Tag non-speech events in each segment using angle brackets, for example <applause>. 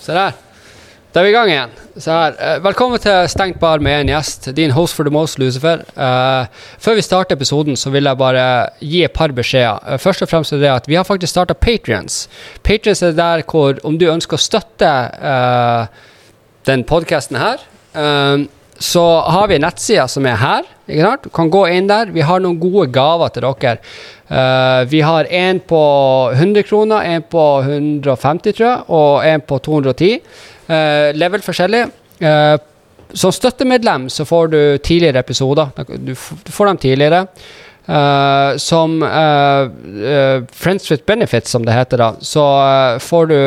Se der. Da er vi i gang igjen. Eh, velkommen til Stengt bar med en gjest. Din host for the most, Lucifer. Uh, før vi starter episoden, så vil jeg bare gi et par beskjeder. Uh, først og fremst er det at vi har faktisk starta Patrions. Patrions er der hvor om du ønsker å støtte uh, den podkasten her, så har vi nettsida som er her. Du kan gå inn der. Vi har noen gode gaver til dere. Uh, vi har en på 100 kroner, en på 150, tror jeg, og en på 210. Uh, level forskjellig. Uh, som støttemedlem så får du tidligere episoder. Du får dem tidligere. Eh, som uh, uh, Friends with Benefits, som det heter, da, så får du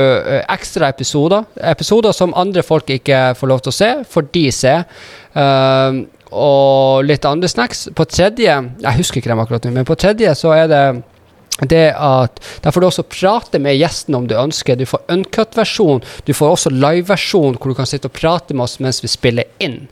ekstra episoder. Episoder som andre folk ikke får lov til å se, får de se. Og litt andre snacks. På tredje Jeg husker ikke dem akkurat nå, men på tredje så er det det at Der får du også prate med gjesten om du ønsker. Du får uncut-versjon. Du får også live-versjon hvor du kan sitte og prate med oss mens vi spiller inn.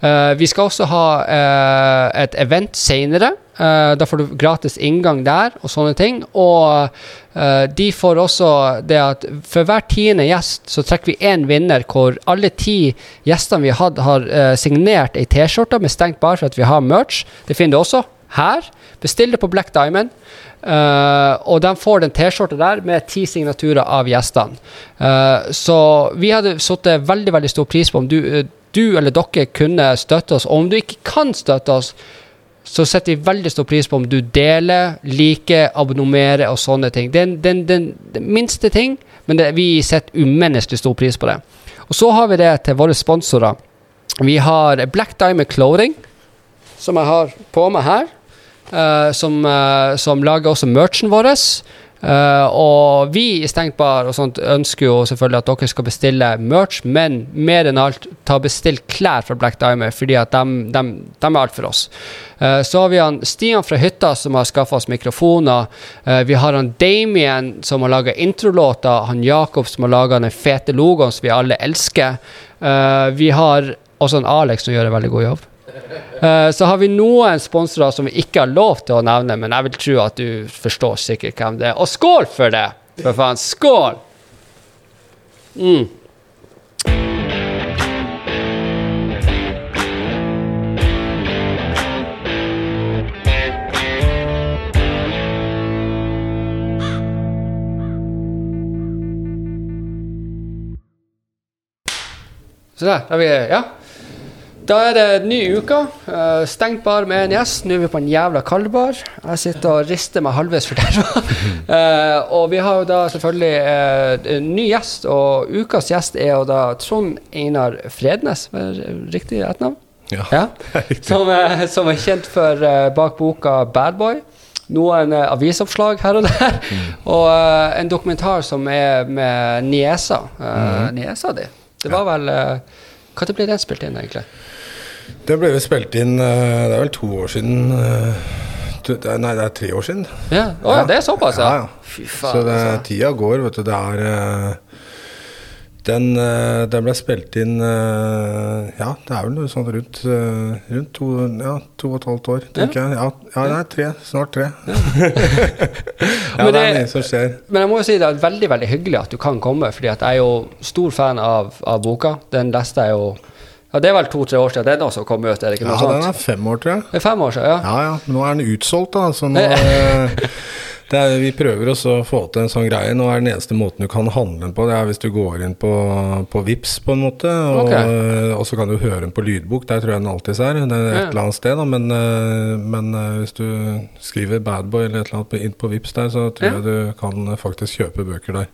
Uh, vi skal også ha uh, et event senere. Uh, da får du gratis inngang der og sånne ting. Og eh, de får også det at for hver tiende gjest så trekker vi én vinner hvor alle ti gjestene vi har hatt, har eh, signert ei T-skjorte med stengt bar for at vi har merch. Det finner du også her. Bestill det på Black Diamond. Uh, og de får den T-skjorta der med ti signaturer av gjestene. Uh, så vi hadde satt veldig veldig stor pris på om du, eh, du eller dere kunne støtte oss. Og om du ikke kan støtte oss, så setter vi veldig stor pris på om du deler, liker, abonnerer og sånne ting. Det er den, minste ting, men det, vi setter umenneskelig stor pris på det. Og så har vi det til våre sponsorer. Vi har Black Diamond Clothing, som jeg har på meg her. Eh, som, eh, som lager også merchen vår. Uh, og vi i Stengt bar og sånt ønsker jo selvfølgelig at dere skal bestille merch, men mer enn alt ta bestill klær fra Black Diamond, fordi at de, er alt for oss. Uh, så har vi han Stian fra hytta som har skaffa oss mikrofoner. Uh, vi har han Damien som har laga introlåter. Han Jakob som har laga den fete logoen som vi alle elsker. Vi har også en Alex som gjør en veldig god jobb. Eh, så har vi noen sponsorer som vi ikke har lov til å nevne, men jeg vil tro at du forstår sikkert hvem det er. Og skål for det! For faen, skål! Mm. Så der, da er vi, ja. Da er det ny uke. Uh, stengt bar med en gjest. Nå er vi på en jævla kaldbar. Jeg sitter og rister meg halvveis forderva. <laughs> uh, og vi har jo da selvfølgelig uh, en ny gjest, og ukas gjest er jo da Trond Einar Frednes. Riktig etternavn? Ja. Ja. Som, er- som er kjent for eh, bak boka Bad Boy. Noen eh, avisoppslag her og der. Og eh, en dokumentar som er med niesa. Uh, Niesa di. Det var vel uh, Når ble det spilt inn, egentlig? Det ble vel spilt inn eh, Det er vel to år siden eh, Nei, det er tre år siden. Ja, oh, ja det er såpass, ja? Ja, ja. Fy Så det, altså. tida går, vet du. Det er eh, den, eh, den ble spilt inn eh, Ja, det er vel noe sånt rundt, eh, rundt to, ja, to og et halvt år, tenker jeg. Ja, ja, nei, tre. Snart tre. ja, <laughs> ja det det- er mye som skjer. Men jeg må jo si det er veldig veldig hyggelig at du kan komme, fordi jeg er jo stor fan av, av boka. Den leste jeg jo Ja, det er vel to-tre år siden den også kom ut, er det ikke noe Ja, noe den er fem år, tror jeg. Det er fem år siden, ja. Ja, ja. Nå er den utsolgt, da. Så nå <laughs> er, Vi prøver også å få til en sånn greie. Nå er den eneste måten du kan handle den på, det er hvis du går inn på, på Vips på en måte. Og, Ok. eh, og så kan du høre den på lydbok. Der tror jeg den alltid er. Det er et Ja. eller annet sted, da. Men, eh, men eh, hvis du skriver Badboy eller et eller annet inn på Vips der, så tror Ja. jeg du kan faktisk kjøpe bøker der.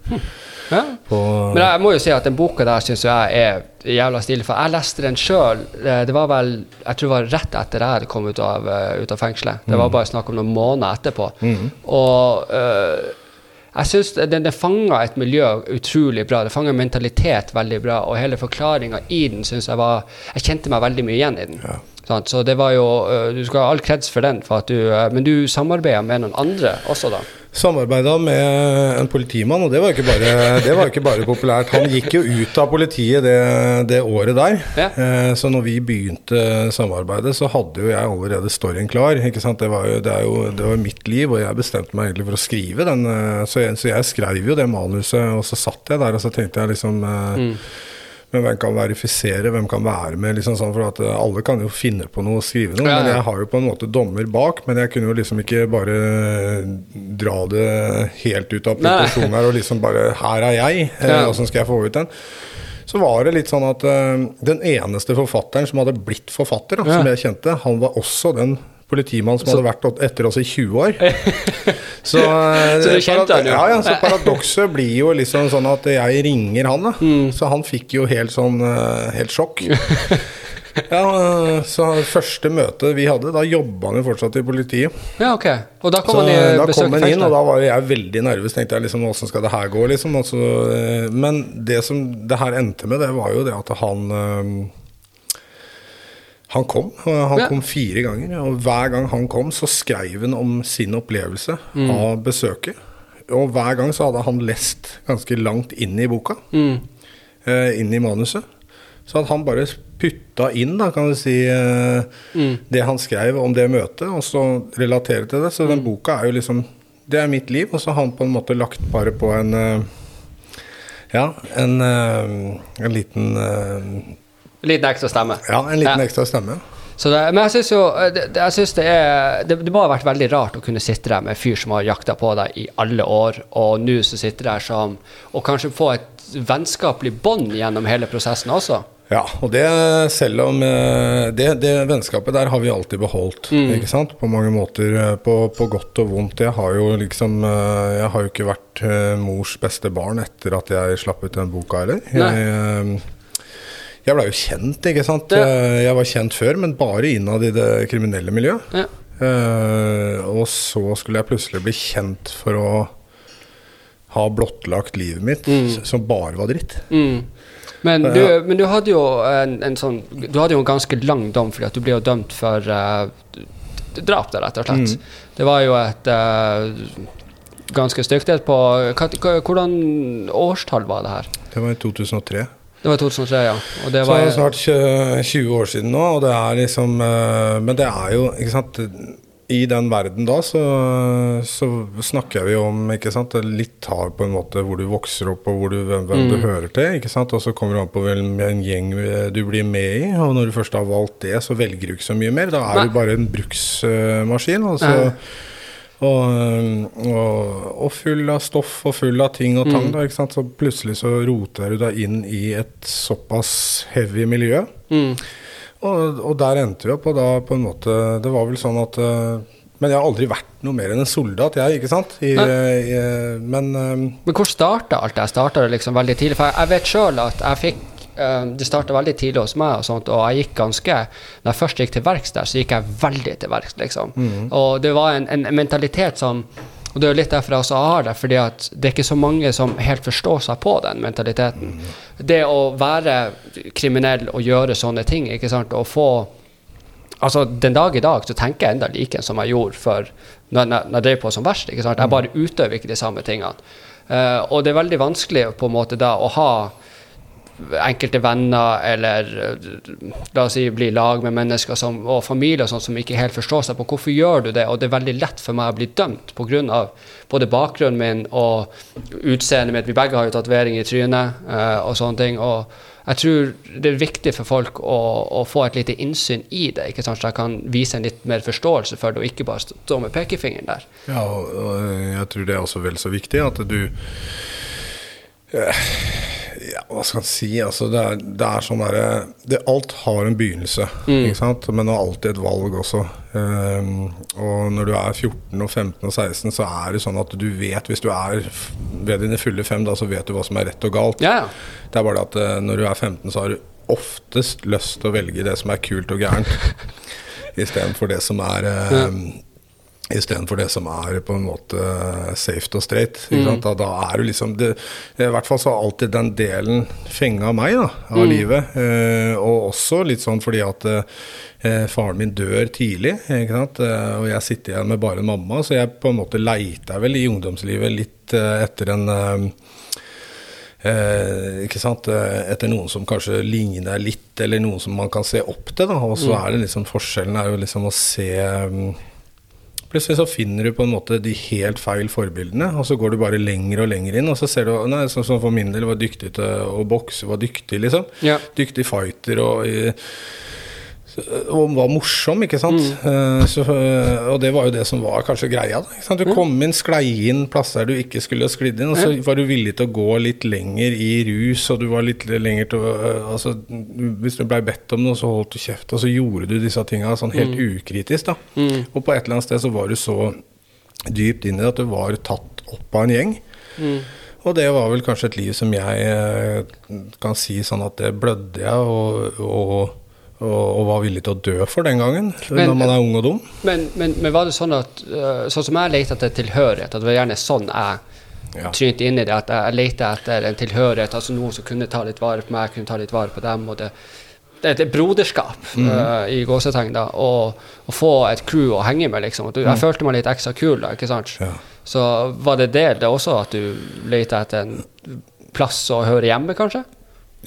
ja. På, Men jeg må jo si at den boka der syns jeg er jævla stilig. For jeg leste den sjøl. Det var vel Jeg tror det var rett etter jeg kommet ut av, ut av fengselet. Det var bare snakk om noen måneder etterpå. Mm. Og eh, jeg syns den, den fanger et miljø utrolig bra. Det fanger mentalitet veldig bra. Og hele forklaringa i den syns jeg var Jeg kjente meg veldig mye igjen i den. Ja. Så det var jo eh, Du skal ha all kreds for den, for du, eh, men du samarbeida med noen andre også, da? Samarbeida med en politimann, og det var, ikke bare, ikke bare populært. Han gikk jo ut av politiet det, det året der. Ja. Eh, så når vi begynte samarbeidet, så hadde jo jeg allerede storyen klar. Ikke sant? Det, var jo, det, jo, det var mitt liv, og jeg bestemte meg egentlig for å skrive den. Så jeg, så jeg skrev jo det manuset, og så satt jeg der, og så tenkte jeg liksom Mm. Men hvem kan verifisere, hvem kan være med? liksom sånn, For at eh, alle kan jo finne på noe og skrive noe. Ja, Men jeg har jo på en måte dommer bak. Men jeg kunne jo liksom ikke bare dra det helt ut av proporsjon her og liksom bare Her er jeg, eh, Ja. åssen skal jeg få ut den? Så var det litt sånn at uh, den eneste forfatteren som hadde blitt forfatter, da, Ja. som jeg kjente, han var også den politimannen som Så- hadde vært etter oss i 20 år. <laughs> Så, Så du kjente han jo? Ja, ja, så paradokset blir jo liksom sånn at jeg ringer han, da. Mm. Så han fikk jo helt sånn eh, helt sjokk. <laughs> Ja, eh, så første møte vi hadde, da jobba han jo fortsatt i politiet. Ja, ok. Og da Så kom han i da besøk kom han inn, og da var jeg veldig nervøs. Tenkte jeg liksom, åssen skal det her gå, liksom. Altså, men det som det her endte med, det var jo det at han Han kom. Han Ja. kom fire ganger, og hver gang han kom, så skrev han om sin opplevelse Mm. av besøket. Og hver gang så hadde han lest ganske langt inn i boka, Mm. eh, inn i manuset. Så at han bare putta inn, da, kan du si, eh, Mm. det han skrev om det møtet, og så relatere til det. Så Mm. den boka er jo liksom Det er mitt liv, og så har han på en måte lagt bare på en eh, Ja, en, en liten eh, Liten ekstra stemme. Ja, en liten ekstra stemme. Så det, men jeg syns jo det, det- jeg synes det, er, det, det må ha vært veldig rart å kunne sitte der med en fyr som har jakta på deg i alle år, og nå så sitter der som Og kanskje få et vennskapelig bånd gjennom hele prosessen også. Ja, og det selv om eh, det, det vennskapet der har vi alltid beholdt, Mm. ikke sant? På mange måter. eh, På, på godt og vondt. Jeg har jo liksom eh, Jeg har jo ikke vært eh, mors beste barn etter at jeg slapp ut den boka heller. Jeg, eh, jeg blei jo kjent, ikke sant. Ja. Eh, Jeg var kjent før, men bare innad i det kriminelle miljøet. Ja. Uh, og så skulle jeg plutselig bli kjent for å ha blottlagt livet mitt, Mm. som bare var dritt. Mm. Men, du, men du hadde jo en, en sånn Du hadde jo en ganske lang dom fordi at du ble jo dømt for uh, drap, der, rett og slett. Mm. Det var jo et ganske stygt et på hva, Hvordan årstall var det her? Det var i 2003. Det var 2003, ja. Og det Så var det er snart 20 år siden nå, og det er liksom eh, Men det er jo, ikke sant I den verden da så, så snakker vi om ikke sant, litt hard på en måte hvor du vokser opp og du, hvem, hvem du Mm. hører til. ikke sant, Og så kommer du an på hvilken gjeng du blir med i. Og når du først har valgt det, så velger du ikke så mye mer. Da er Nei. du bare en bruksmaskin. og så Ja. Og, og, og full av stoff og full av ting og tang. Mm. Da, ikke sant? Så plutselig så roter du deg inn i et såpass heavy miljø. mm. Og, og der endte vi opp, og da på en måte Det var vel sånn at eh, Men jeg har aldri vært noe mer enn en soldat, jeg, ikke sant? I, i, men eh, Men hvor starta alt det? Starta det liksom veldig tidlig? For jeg, vet sjøl at jeg fikk Det starta veldig tidlig hos meg, og sånt, og jeg gikk ganske Når jeg først gikk til verks der, så gikk jeg veldig til verks, liksom. Og det var en, en mentalitet som Og det er jo litt derfor jeg også har det, fordi at det er ikke så mange som helt forstår seg på den mentaliteten. Det å være kriminell og gjøre sånne ting, ikke sant, og få Altså, Den dag i dag så tenker jeg enda like som jeg gjorde for når, når når jeg drev på som verst. ikke sant? Jeg bare utøver ikke de samme tingene. Uh, og det er veldig vanskelig på en måte da å ha enkelte venner eller eh, la oss si bli lag med mennesker som, og familie og sånt som ikke helt forstår seg på hvorfor gjør du det, og det er veldig lett for meg å bli dømt pga. både bakgrunnen min og utseendet mitt. Vi begge har jo tatovering i trynet uh, og sånne ting. og jeg tror det er viktig for folk å, å få et lite innsyn i det, ikke sant? så jeg kan vise en litt mer forståelse for det, og ikke bare stå med pekefingeren der. ja, og, jeg tror det er også vel så viktig at du ja, hva skal en si? Altså, det, er, det er sånn derre Alt har en begynnelse, Mm. men det er alltid et valg også. Um, og når du er 14 og 15 og 16, så er det sånn at du vet Hvis du er ved dine fulle fem, da, så vet du hva som er rett og galt. Ja, ja. Det er bare det at eh, når du er 15, så har du oftest lyst til å velge det som er kult og gærent, <laughs> istedenfor det som er eh, Istedenfor det som er på en måte safe og straight. Mm. Da, da, er du liksom det, I hvert fall så har alltid den delen fenga meg da, av mm. livet. Eh, og også litt sånn fordi at eh, faren min dør tidlig? Eh, og jeg sitter igjen med bare en mamma. Så jeg på en måte leita vel i ungdomslivet litt eh, etter en eh, Eh, ikke sant? Etter noen som kanskje ligner litt, eller noen som man kan se opp til. Da. Og så mm. er det liksom forskjellen er jo liksom å se um, Plutselig så finner du på en måte de helt feil forbildene, og så går du bare lenger og lenger inn, og så ser du Nei, sånn som for min del var dyktig til å bokse, var dyktig, liksom. Ja. Dyktig fighter og og var morsom, ikke sant. Mm. Så, og det var jo det som var kanskje greia. Da, du kom inn, sklei inn plasser du ikke skulle sklidd inn, og så var du villig til å gå litt lenger i rus, og du var litt lenger til å altså, Hvis du blei bedt om noe, så holdt du kjeft, og så gjorde du disse tinga sånn helt mm. ukritisk, da. Mm. Og på et eller annet sted så var du så dypt inn i det at du var tatt opp av en gjeng. Mm. Og det var vel kanskje et liv som jeg eh, kan si sånn at det blødde jeg, og, og og, var villig til å dø for den gangen, men, når man er ung og dum. Men, men, men var det sånn at uh, Sånn som jeg lette etter tilhørighet, at det var gjerne sånn jeg ja. trynte inn i det, at jeg lette etter en tilhørighet, altså noen som kunne ta litt vare på meg, kunne ta litt vare på dem. og det det er et broderskap mm. uh, i gåsetegn. da, Å få et crew å henge med, liksom. Du, jeg mm. følte meg litt ekstra kul da, ikke sant? Ja. Så var det det, det også, at du lette etter en plass å høre hjemme, kanskje?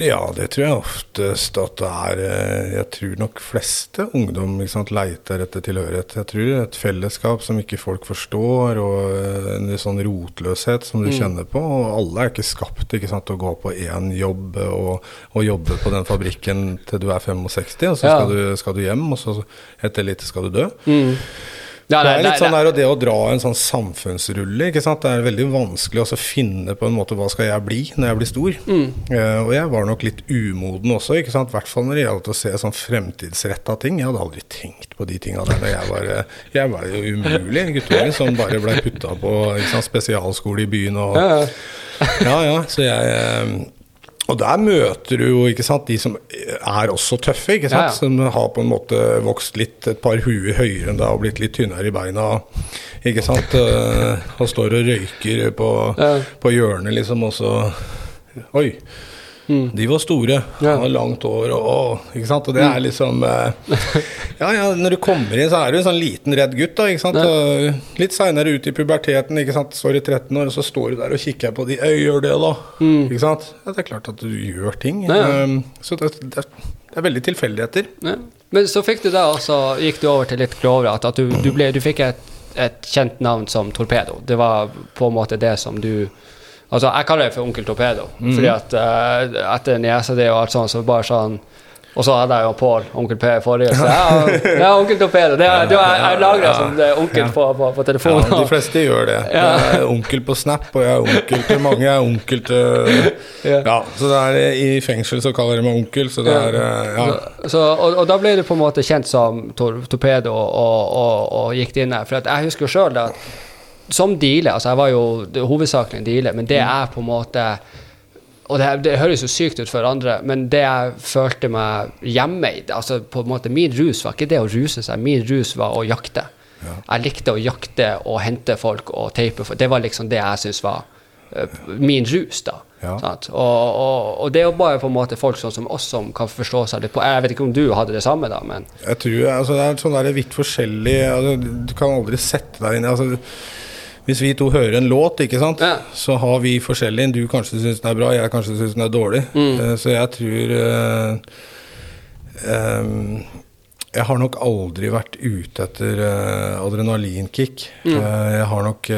Ja, det tror jeg oftest at det er eh, Jeg tror nok fleste ungdom sant, leiter etter tilhørighet. Jeg tror det et fellesskap som ikke folk forstår, og eh, en sånn rotløshet som du mm. kjenner på. Og alle er ikke skapt ikke sant, til å gå på én jobb og, og, jobbe på den fabrikken til du er 65, og så ja. skal, du, skal, du, hjem, og så etter litt skal du dø. Mm. Ja, det, er litt sånn der, det å dra en sånn samfunnsrulle ikke sant? Det er veldig vanskelig å finne på en måte hva skal jeg bli når jeg blir stor. Mm. Uh, og jeg var nok litt umoden også, ikke sant? i hvert fall når det gjaldt å se sånn fremtidsretta ting. Jeg hadde aldri tenkt på de tinga der da jeg var Jeg var jo umulig guttunge som bare ble putta på sant, spesialskole i byen og Ja, ja. Så jeg eh, og der møter du jo ikke sant, de som er også tøffe, ikke sant? Ja, ja. som har på en måte vokst litt et par huer høyere enn deg og blitt litt tynnere i beina. ikke sant, eh, Og står og røyker på, på hjørnet, liksom, og så Oi. Mm. De var store, ja. hadde langt hår og, og, ikke sant? og det er mm. liksom eh, <laughs> Ja, ja, når du kommer inn, så er du en sånn liten, redd gutt. da, ikke sant? Ja. Litt seinere ut i puberteten, ikke sant? står i 13 år, og så står du der og kikker på de Øy, gjør det, da. Mm. Ikke sant? Ja, det er klart at du gjør ting. Ja. Um, så det, det, det, er veldig tilfeldigheter. Ja. Men så fikk du da altså, gikk du over til litt grovere, at du, du, ble, du fikk et, et kjent navn som Torpedo. Det var på en måte det som du Altså, jeg kaller det for Onkel Torpedo, mm. fordi at uh, etter niesa di og alt sånt, så bare sånn og så hadde jeg jo Pål, onkel P, forrige. Så ja, <laughs> ja onkel Torpedo. Det, det var, jeg lagra som det onkel på, på, på telefonen. Ja, de fleste gjør det. Ja. Jeg er onkel på Snap, og jeg er onkel til mange. Jeg er onkel til Ja, så det er i fengsel så kaller de meg onkel, så det er eh, Ja. Så, og, og, da ble du på en måte kjent som tor Torpedo og, og, og, gikk inn her. For jeg husker jo sjøl at som dealer, altså jeg var jo hovedsakelig en dealer, men det mm. er på en måte og det, det, høres jo sykt ut for andre, men det jeg følte meg hjemme i altså på en måte Min rus var ikke det å ruse seg, min rus var å jakte. Ja. Jeg likte å jakte og hente folk og teipe folk. Det var liksom det jeg syntes var uh, min rus, da. Ja. Og, og, og, det er jo bare på en måte folk sånn som oss som kan forstå seg litt på Jeg vet ikke om du hadde det samme, da, men Jeg tror altså, det er sånn der vidt forskjellig altså, Du kan aldri sette deg inn i altså, hvis vi to hører en låt, ikke sant, ja. så har vi forskjellig. Du kanskje syns den er bra, jeg kanskje syns den er dårlig. Mm. Uh, så jeg tror uh, um, Jeg har nok aldri vært ute etter uh, adrenalinkick. Mm. jeg har nok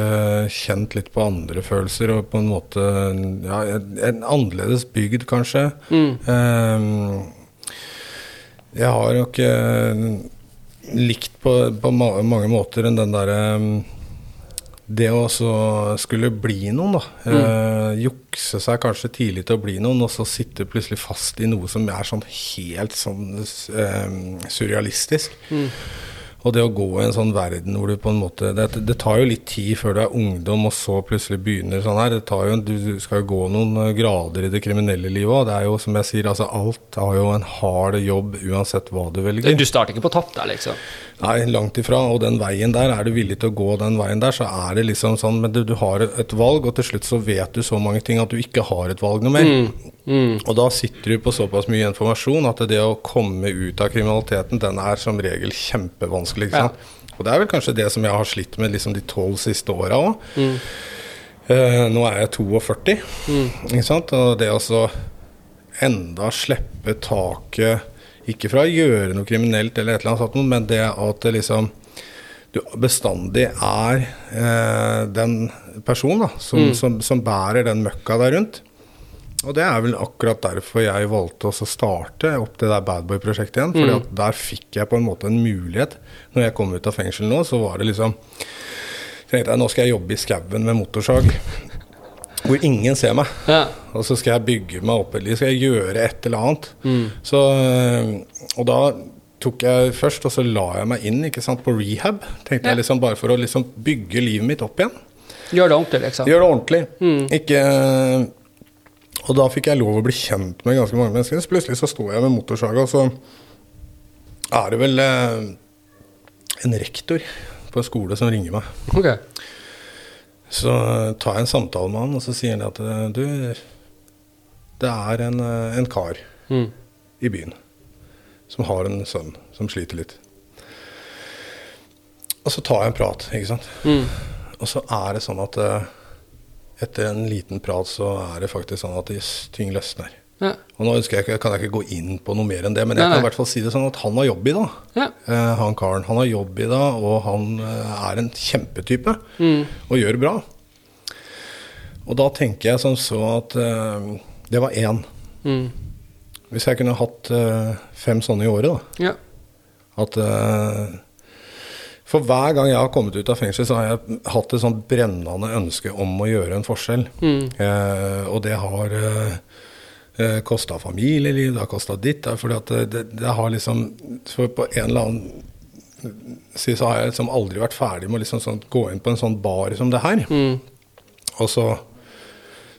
kjent litt på andre følelser og på en måte ja, En annerledes bygd, kanskje. Mm. Jeg har nok likt på, på mange måter enn den derre det å skulle bli noen, da. Mm. Eh, jukse seg kanskje tidlig til å bli noen, og så sitte plutselig fast i noe som er sånn helt sånn eh, surrealistisk. Mm. Og det å gå i en sånn verden hvor du på en måte Det, det tar jo litt tid før du er ungdom, og så plutselig begynner sånn her. Det tar jo, du skal jo gå noen eh, grader i det kriminelle livet òg. Det er jo som jeg sier, altså alt har jo en hard jobb uansett hva du velger. Du starter ikke på topp der, liksom? Nei, langt ifra. Og den veien der, er du villig til å gå den veien der, så er det liksom sånn Men du, du har et valg, og til slutt så vet du så mange ting at du ikke har et valg noe mer. Mm. Mm. Og da sitter du på såpass mye informasjon at det å komme ut av kriminaliteten, den er som regel kjempevanskelig. Ja. Og det er vel kanskje det som jeg har slitt med liksom de tolv siste åra òg. Mm. Uh, nå er jeg 42, mm. ikke sant. Og det å så enda slippe taket Ikke fra å gjøre noe kriminelt eller et eller annet sånt, men det at det liksom du bestandig er eh, den personen da, som, mm. som, som bærer den møkka der rundt. Og det er vel akkurat derfor jeg valgte å starte opp det der Badboy-prosjektet igjen. fordi mm. der fikk jeg på en måte en mulighet. Når jeg kom ut av fengsel nå, så var det liksom tenkte jeg nå skal jeg jobbe i skauen med motorsag. Hvor ingen ser meg. Ja. Og så skal jeg bygge meg opp, eller skal jeg gjøre et eller annet. Mm. Så, og da tok jeg først, og så la jeg meg inn ikke sant, på rehab. Tenkte ja. jeg liksom Bare for å liksom bygge livet mitt opp igjen. Gjør det ordentlig, liksom. Gjør det ordentlig. Mm. Ikke og da fikk jeg lov å bli kjent med ganske mange mennesker. Så plutselig så står jeg med motorsaga, og så er det vel eh, en rektor på en skole som ringer meg. Okay. Så tar jeg en samtale med han, og så sier han at eh, du, det er en, eh, en kar mm. i byen som har en sønn som sliter litt. Og så tar jeg en prat, ikke sant. Mm. Og så er det sånn at etter en liten prat så er det faktisk sånn at ting løsner. Ja. Og nå jeg, ikke, kan jeg ikke gå inn på noe mer enn det, men jeg nei, kan i hvert fall si det sånn at han har jobb i det. Ja. Eh, han karen. Han har jobb i det, og han eh, er en kjempetype mm. og gjør bra. Og da tenker jeg som så at uh, det var én. Mm. Hvis jeg kunne hatt fem sånne i året, da. Ja. At for hver gang jeg har kommet ut av fengsel, så har jeg hatt et sånn brennende ønske om å gjøre en forskjell. Mm. Og det har eh, eh kosta familieliv, det har kosta ditt. Fordi at det, det, har liksom For på en eller annen side så har jeg liksom aldri vært ferdig med å liksom sånn, gå inn på en sånn bar som det her. Mm. Og så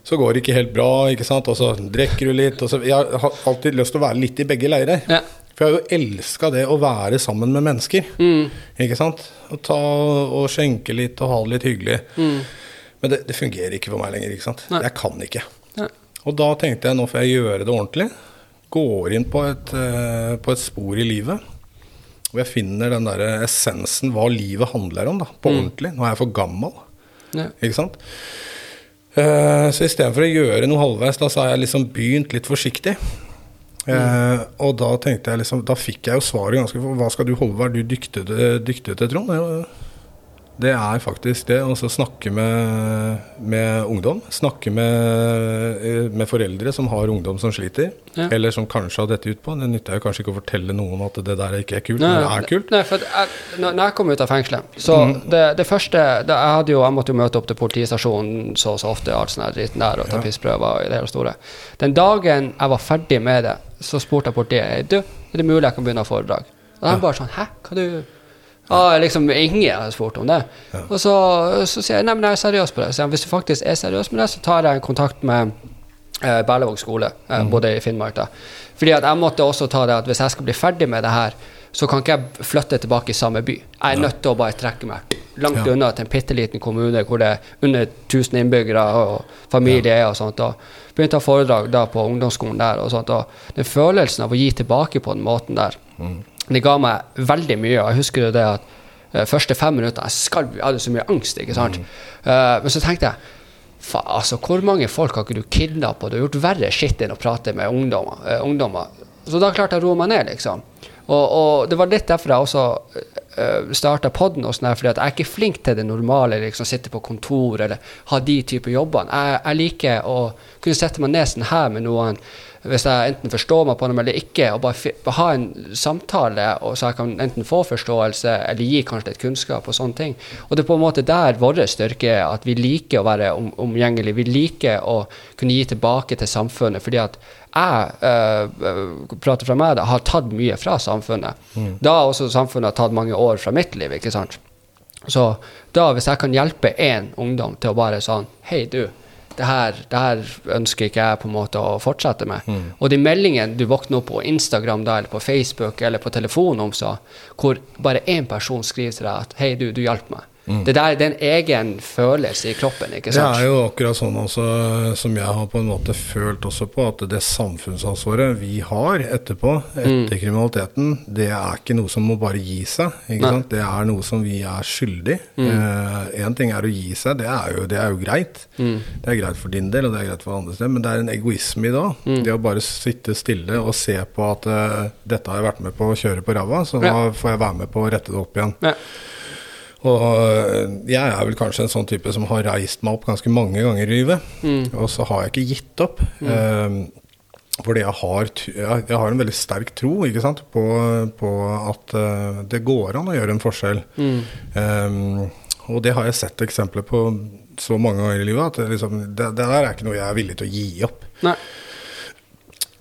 så går det ikke helt bra, ikke sant? og så drikker du litt. Så, jeg har alltid lyst til å være litt i begge leirer. Ja. For jeg har jo elska det å være sammen med mennesker. Mm. Ikke sant? Å ta og skjenke litt og ha det litt hyggelig. Mm. Men det, det, fungerer ikke for meg lenger. ikke sant? Nei. Jeg kan ikke. Nei. Og da tenkte jeg nå får jeg gjøre det ordentlig. Går inn på et, uh, på et spor i livet. Og jeg finner den der essensen, hva livet handler om, da, på mm. ordentlig. Nå er jeg for gammel. Ja. Ikke sant? Uh, så istedenfor å gjøre noe halvveis, da, så har jeg liksom begynt litt forsiktig. Eh, og da tenkte jeg liksom Da fikk jeg jo svaret ganske Hva skal du holde? Hva er du dyktig til, Trond? Det er faktisk det å snakke med, med, ungdom. Snakke med, eh, med, foreldre som har ungdom som sliter, ja. eller som kanskje har dette utpå. Det nytter jo kanskje ikke å fortelle noen at det der ikke er kult, nei, men det er kult. Nei, for jeg, når jeg kom ut av fengselet, så mm. det, det, første det, jeg, jo, jeg måtte jo møte opp til politistasjonen så og så ofte, alt sånn dritten der, og ta ja. pissprøver i det hele store. Den dagen jeg var ferdig med det, så spurte jeg politiet du, er det mulig jeg kan begynne å foredrag. Og de ja. bare sånn Hæ, hva du Ah, liksom Ingen har spurt om det. Ja. Og så, så, sier jeg nei, men jeg er seriøs på det. Så hvis du faktisk er seriøs med det, så tar jeg kontakt med eh, Berlevåg skole, eh, mm. både i Finnmark da. Fordi at jeg måtte også ta det at hvis jeg skal bli ferdig med det her, så kan ikke jeg flytte tilbake i samme by. Jeg er nødt til å bare trekke meg langt ja. unna til en bitte liten kommune hvor det er under 1000 innbyggere og familie ja. og sånt. Og begynte å ha foredrag da på ungdomsskolen der og sånt. Og den følelsen av å gi tilbake på den måten der mm det ga meg veldig mye. og Jeg husker jo det at uh, første fem minutter jeg, skalv, jeg hadde så mye angst. ikke sant? Mm. Uh, men så tenkte jeg fa, altså, hvor mange folk har ikke du kidnappa? Du har gjort verre skitt enn å prate med ungdommer. Uh, ungdommer. Så da klarte jeg å roe meg ned, liksom. Og, og, det var litt derfor jeg også uh, starta poden, fordi at jeg er ikke flink til det normale, liksom sitte på kontor eller ha de typer jobbene. Jeg, jeg liker å kunne sette meg ned sånn her med noen hvis jeg enten forstår meg på dem eller ikke, og bare ha en samtale, så jeg kan enten få forståelse eller gi kanskje litt kunnskap og sånne ting. Og det er på en måte der vår styrke er, at vi liker å være om, omgjengelig. Vi liker å kunne gi tilbake til samfunnet, fordi at jeg, øh, prater fra meg, da, har tatt mye fra samfunnet. Da har også samfunnet tatt mange år fra mitt liv, ikke sant? Så da, hvis jeg kan hjelpe én ungdom til å bare sånn Hei, du. Det her, det her ønsker ikke jeg på en måte å fortsette med. Og de meldingene du våkner opp på Instagram da, eller på Facebook eller på telefon om så, hvor bare én person skriver til deg at 'hei, du, du hjalp meg'. Det, der, det er en egen følelse i kroppen. ikke Det er jo akkurat sånn også, som jeg har på en måte følt også på, at det samfunnsansvaret vi har etterpå, etter Mm. kriminaliteten, det er ikke noe som må bare gi seg. Ikke Nei. sant? Det er noe som vi er skyldig. Mm. Én ting er å gi seg, det er, jo, det er jo greit. Mm. Det er greit for din del, og det er greit for andres del, men det er en egoisme i dag. Mm. Det å bare sitte stille og se på at uh, dette har jeg vært med på å kjøre på ræva, så Ja. da får jeg være med på å rette det opp igjen. Ja. Og øh, jeg er vel kanskje en sånn type som har reist meg opp ganske mange ganger i livet. Mm. Og så har jeg ikke gitt opp. Um, fordi jeg har, jeg har en veldig sterk tro? På, på at uh, det går an å gjøre en forskjell. Mm. Um, og det har jeg sett eksempler på så mange ganger i livet at det, liksom, det, det der er ikke noe jeg er villig til å gi opp Nei.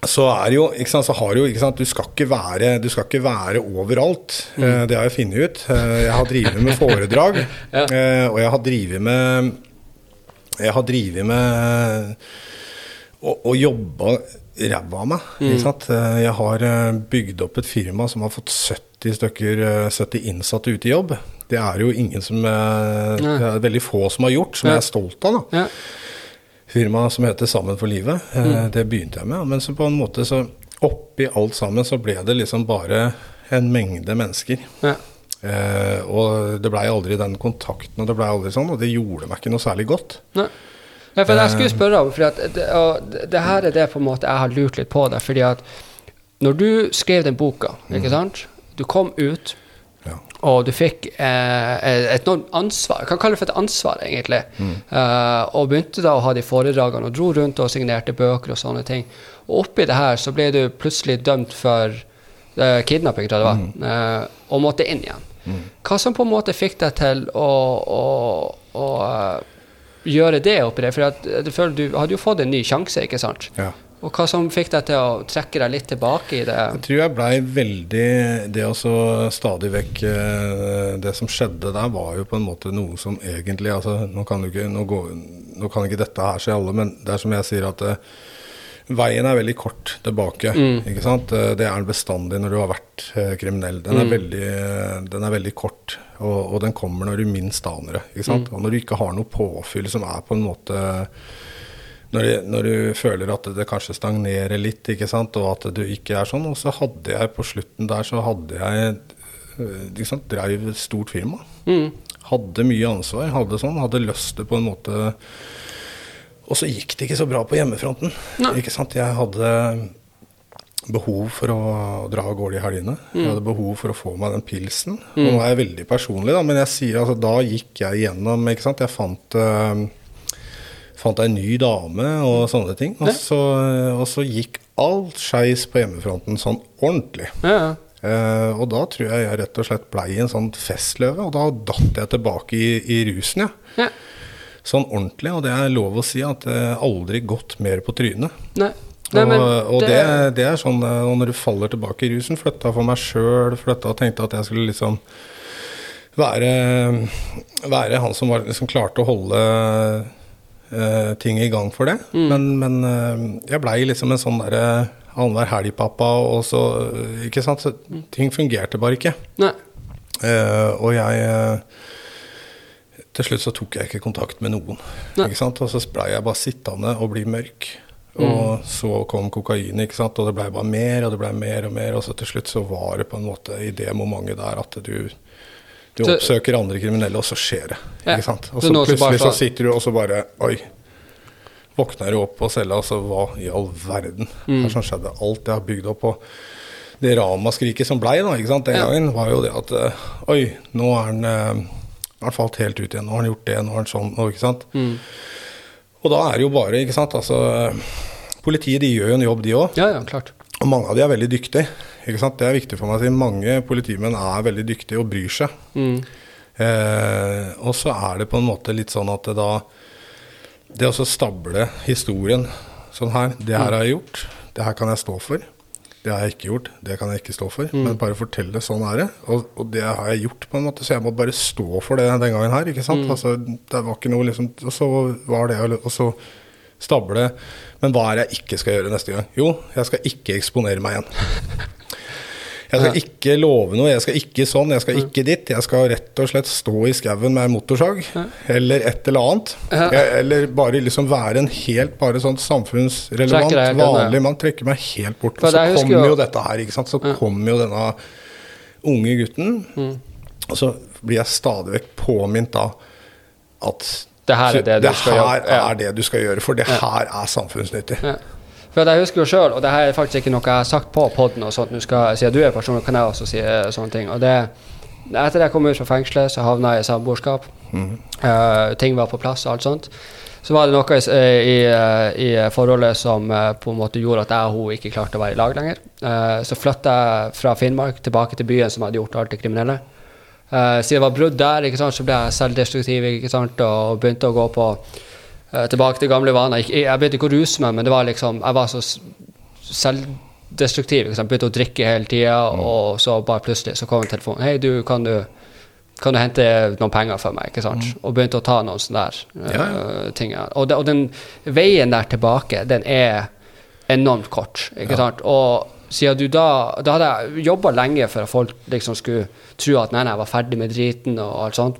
Så er det jo, ikke sant, så har jo, ikke sant, du skal ikke være, du skal ikke være overalt. Mm. det har jeg funnet ut. Eh, jeg har drevet med foredrag, <laughs> Ja. eh, og jeg har drevet med Jeg har drevet med og, og jobba ræva av meg. Ikke sant? Eh, Jeg har eh, bygd opp et firma som har fått 70 stykker, eh, 70 innsatte ut i jobb. Det er jo ingen som eh. Det er veldig få som har gjort, som jeg er stolt av. da. Firma som heter Sammen for livet. Mm. Det begynte jeg med. Men så på en måte så oppi alt sammen så ble det liksom bare en mengde mennesker. Ja. Eh, og det blei aldri den kontakten, og det blei aldri sånn, og det gjorde meg ikke noe særlig godt. Nei. Ja, for jeg skulle spørre om, for at det, det, her er det på en måte jeg har lurt litt på deg. fordi at når du skrev den boka, ikke sant? Du kom ut. Og du fikk eh, et noe ansvar, jeg kan kalle det for et ansvar, egentlig. Eh, og begynte da å ha de foredragene og dro rundt og signerte bøker og sånne ting. Og oppi det her så ble du plutselig dømt for eh, kidnapping, tror jeg det var, eh, og måtte inn igjen. Hva som på en måte fikk deg til å, å, å eh, gjøre det oppi det? For jeg føler du hadde jo fått en ny sjanse, ikke sant? Ja. Og hva som fikk deg til å trekke deg litt tilbake i det? Jeg tror jeg blei veldig Det også stadig vekk eh, Det som skjedde der, var jo på en måte noe som egentlig altså, nå, kan du ikke, nå, går, nå kan ikke dette her skje alle, men det er som jeg sier at eh, Veien er veldig kort tilbake. ikke sant? Eh, Det er den bestandig når du har vært kriminell. Den er, veldig, den er veldig kort, og, og den kommer når du minst aner det. ikke sant? Og når du ikke har noe påfyll som er på en måte når, det, når du føler at det kanskje stagnerer litt, ikke sant, og at du ikke er sånn. Og så hadde jeg på slutten der, så hadde jeg øh, ikke sant, dreiv et stort firma. Mm. Hadde mye ansvar, hadde sånn, hadde lyst til på en måte Og så gikk det ikke så bra på hjemmefronten. Nei. Ikke sant. Jeg hadde behov for å dra av gårde i helgene. Jeg hadde behov for å få meg den pilsen. Og nå er jeg veldig personlig, da, men jeg sier altså, da gikk jeg gjennom ikke sant? Jeg fant øh, fant ei ny dame og sånne ting. Og så, og så gikk alt skeis på hjemmefronten sånn ordentlig. Ja. Eh, og da tror jeg jeg rett og slett blei en sånn festløve, og da datt jeg tilbake i, i rusen, ja. ja. Sånn ordentlig, og det er lov å si at jeg aldri gått mer på trynet. Nei. Nei, og og det, det- det er sånn eh, og når du faller tilbake i rusen, flytta for meg sjøl, flytta og tenkte at jeg skulle liksom være, være han som var, som klarte å holde eh, ting i gang for det. Mm. Men, men uh, jeg blei liksom en sånn derre annenhver helg-pappa, og så eh, Ikke sant. Så ting fungerte bare ikke. Og jeg Til slutt så tok jeg ikke kontakt med noen. Ikke sant? Og så blei jeg bare sittende og bli mørk. Og så kom kokain, ikke sant? og det blei bare mer og det ble mer og mer. Og så til slutt så var det på en måte i det momentet der at du du oppsøker andre kriminelle, og så skjer det. Ja. ikke sant? Og Så plutselig så sitter du og så bare Oi. Våkner du opp på cella, og så hva i all verden? Mm. Hva som skjedde? Alt jeg har bygd opp. Og det ramaskriket som blei den gangen, var jo det at eh, Oi, nå er han eh, har han falt helt ut igjen. Nå har han gjort det, nå er han sånn. Og, ikke sant? Mm. og da er det jo bare, ikke sant, altså Politiet de gjør jo en jobb, de òg. Ja, ja, klart. Og mange av de er veldig dyktige. Ikke sant? Det er viktig for meg å si. Mange politimenn er veldig dyktige og bryr seg. Mm. Eh, og så er det på en måte litt sånn at det da Det å stable historien sånn her Det her har jeg gjort. Det her kan jeg stå for. Det har jeg ikke gjort. Det kan jeg ikke stå for. Men bare fortelle sånn er det. Og, og det har jeg gjort, på en måte. Så jeg må bare stå for det den gangen her. ikke sant? Altså, det var ikke noe liksom Og så var det Og så stable. Men hva er det jeg ikke skal gjøre neste gang? Jo, jeg skal ikke eksponere meg igjen. <laughs> Jeg skal ikke love noe, jeg skal ikke sånn, jeg skal ikke dit. Jeg skal rett og slett stå i skauen med motorsag, eller et eller annet. Jeg, eller bare liksom være en helt bare sånn samfunnsrelevant, Trekker vanlig mann. Trekke meg helt bort. Og så kommer jo- dette her, ikke sant. Så kommer jo denne unge gutten, Mm. og så blir jeg stadig vekk påminnet da at Det her er det du skal her er det du skal gjøre, for det her er samfunnsnyttig. For jeg husker jo sjøl, og det her er faktisk ikke noe jeg har sagt på poden, siden du er personlig, kan jeg også si eh, sånne ting. Og det, etter jeg kom ut fra fengselet, så havna jeg i samboerskap. Eh, ting var på plass og alt sånt. Så var det noe i, i, i forholdet som eh, på en måte gjorde at jeg og hun ikke klarte å være i lag lenger. Uh, så flytta jeg fra Finnmark tilbake til byen som hadde gjort alt det kriminelle. Uh, siden det var brudd der, sant, så ble jeg selvdestruktiv ikke sant, og begynte å gå på eh, tilbake til gamle vaner. Jeg, Jeg begynte ikke å ruse meg, men det var liksom, jeg var så selvdestruktiv. Sant? Begynte å drikke hele tida, og så bare plutselig så kom en telefon. 'Hei, du, kan du, kan du hente noen penger for meg?' ikke sant? Og begynte å ta noen sånne der uh, Ja, ting. Og, og den veien der tilbake, den er enormt kort. ikke sant? Og siden du da Da hadde jeg jobba lenge for at folk liksom skulle tro at nei, nei, jeg var ferdig med driten og alt sånt.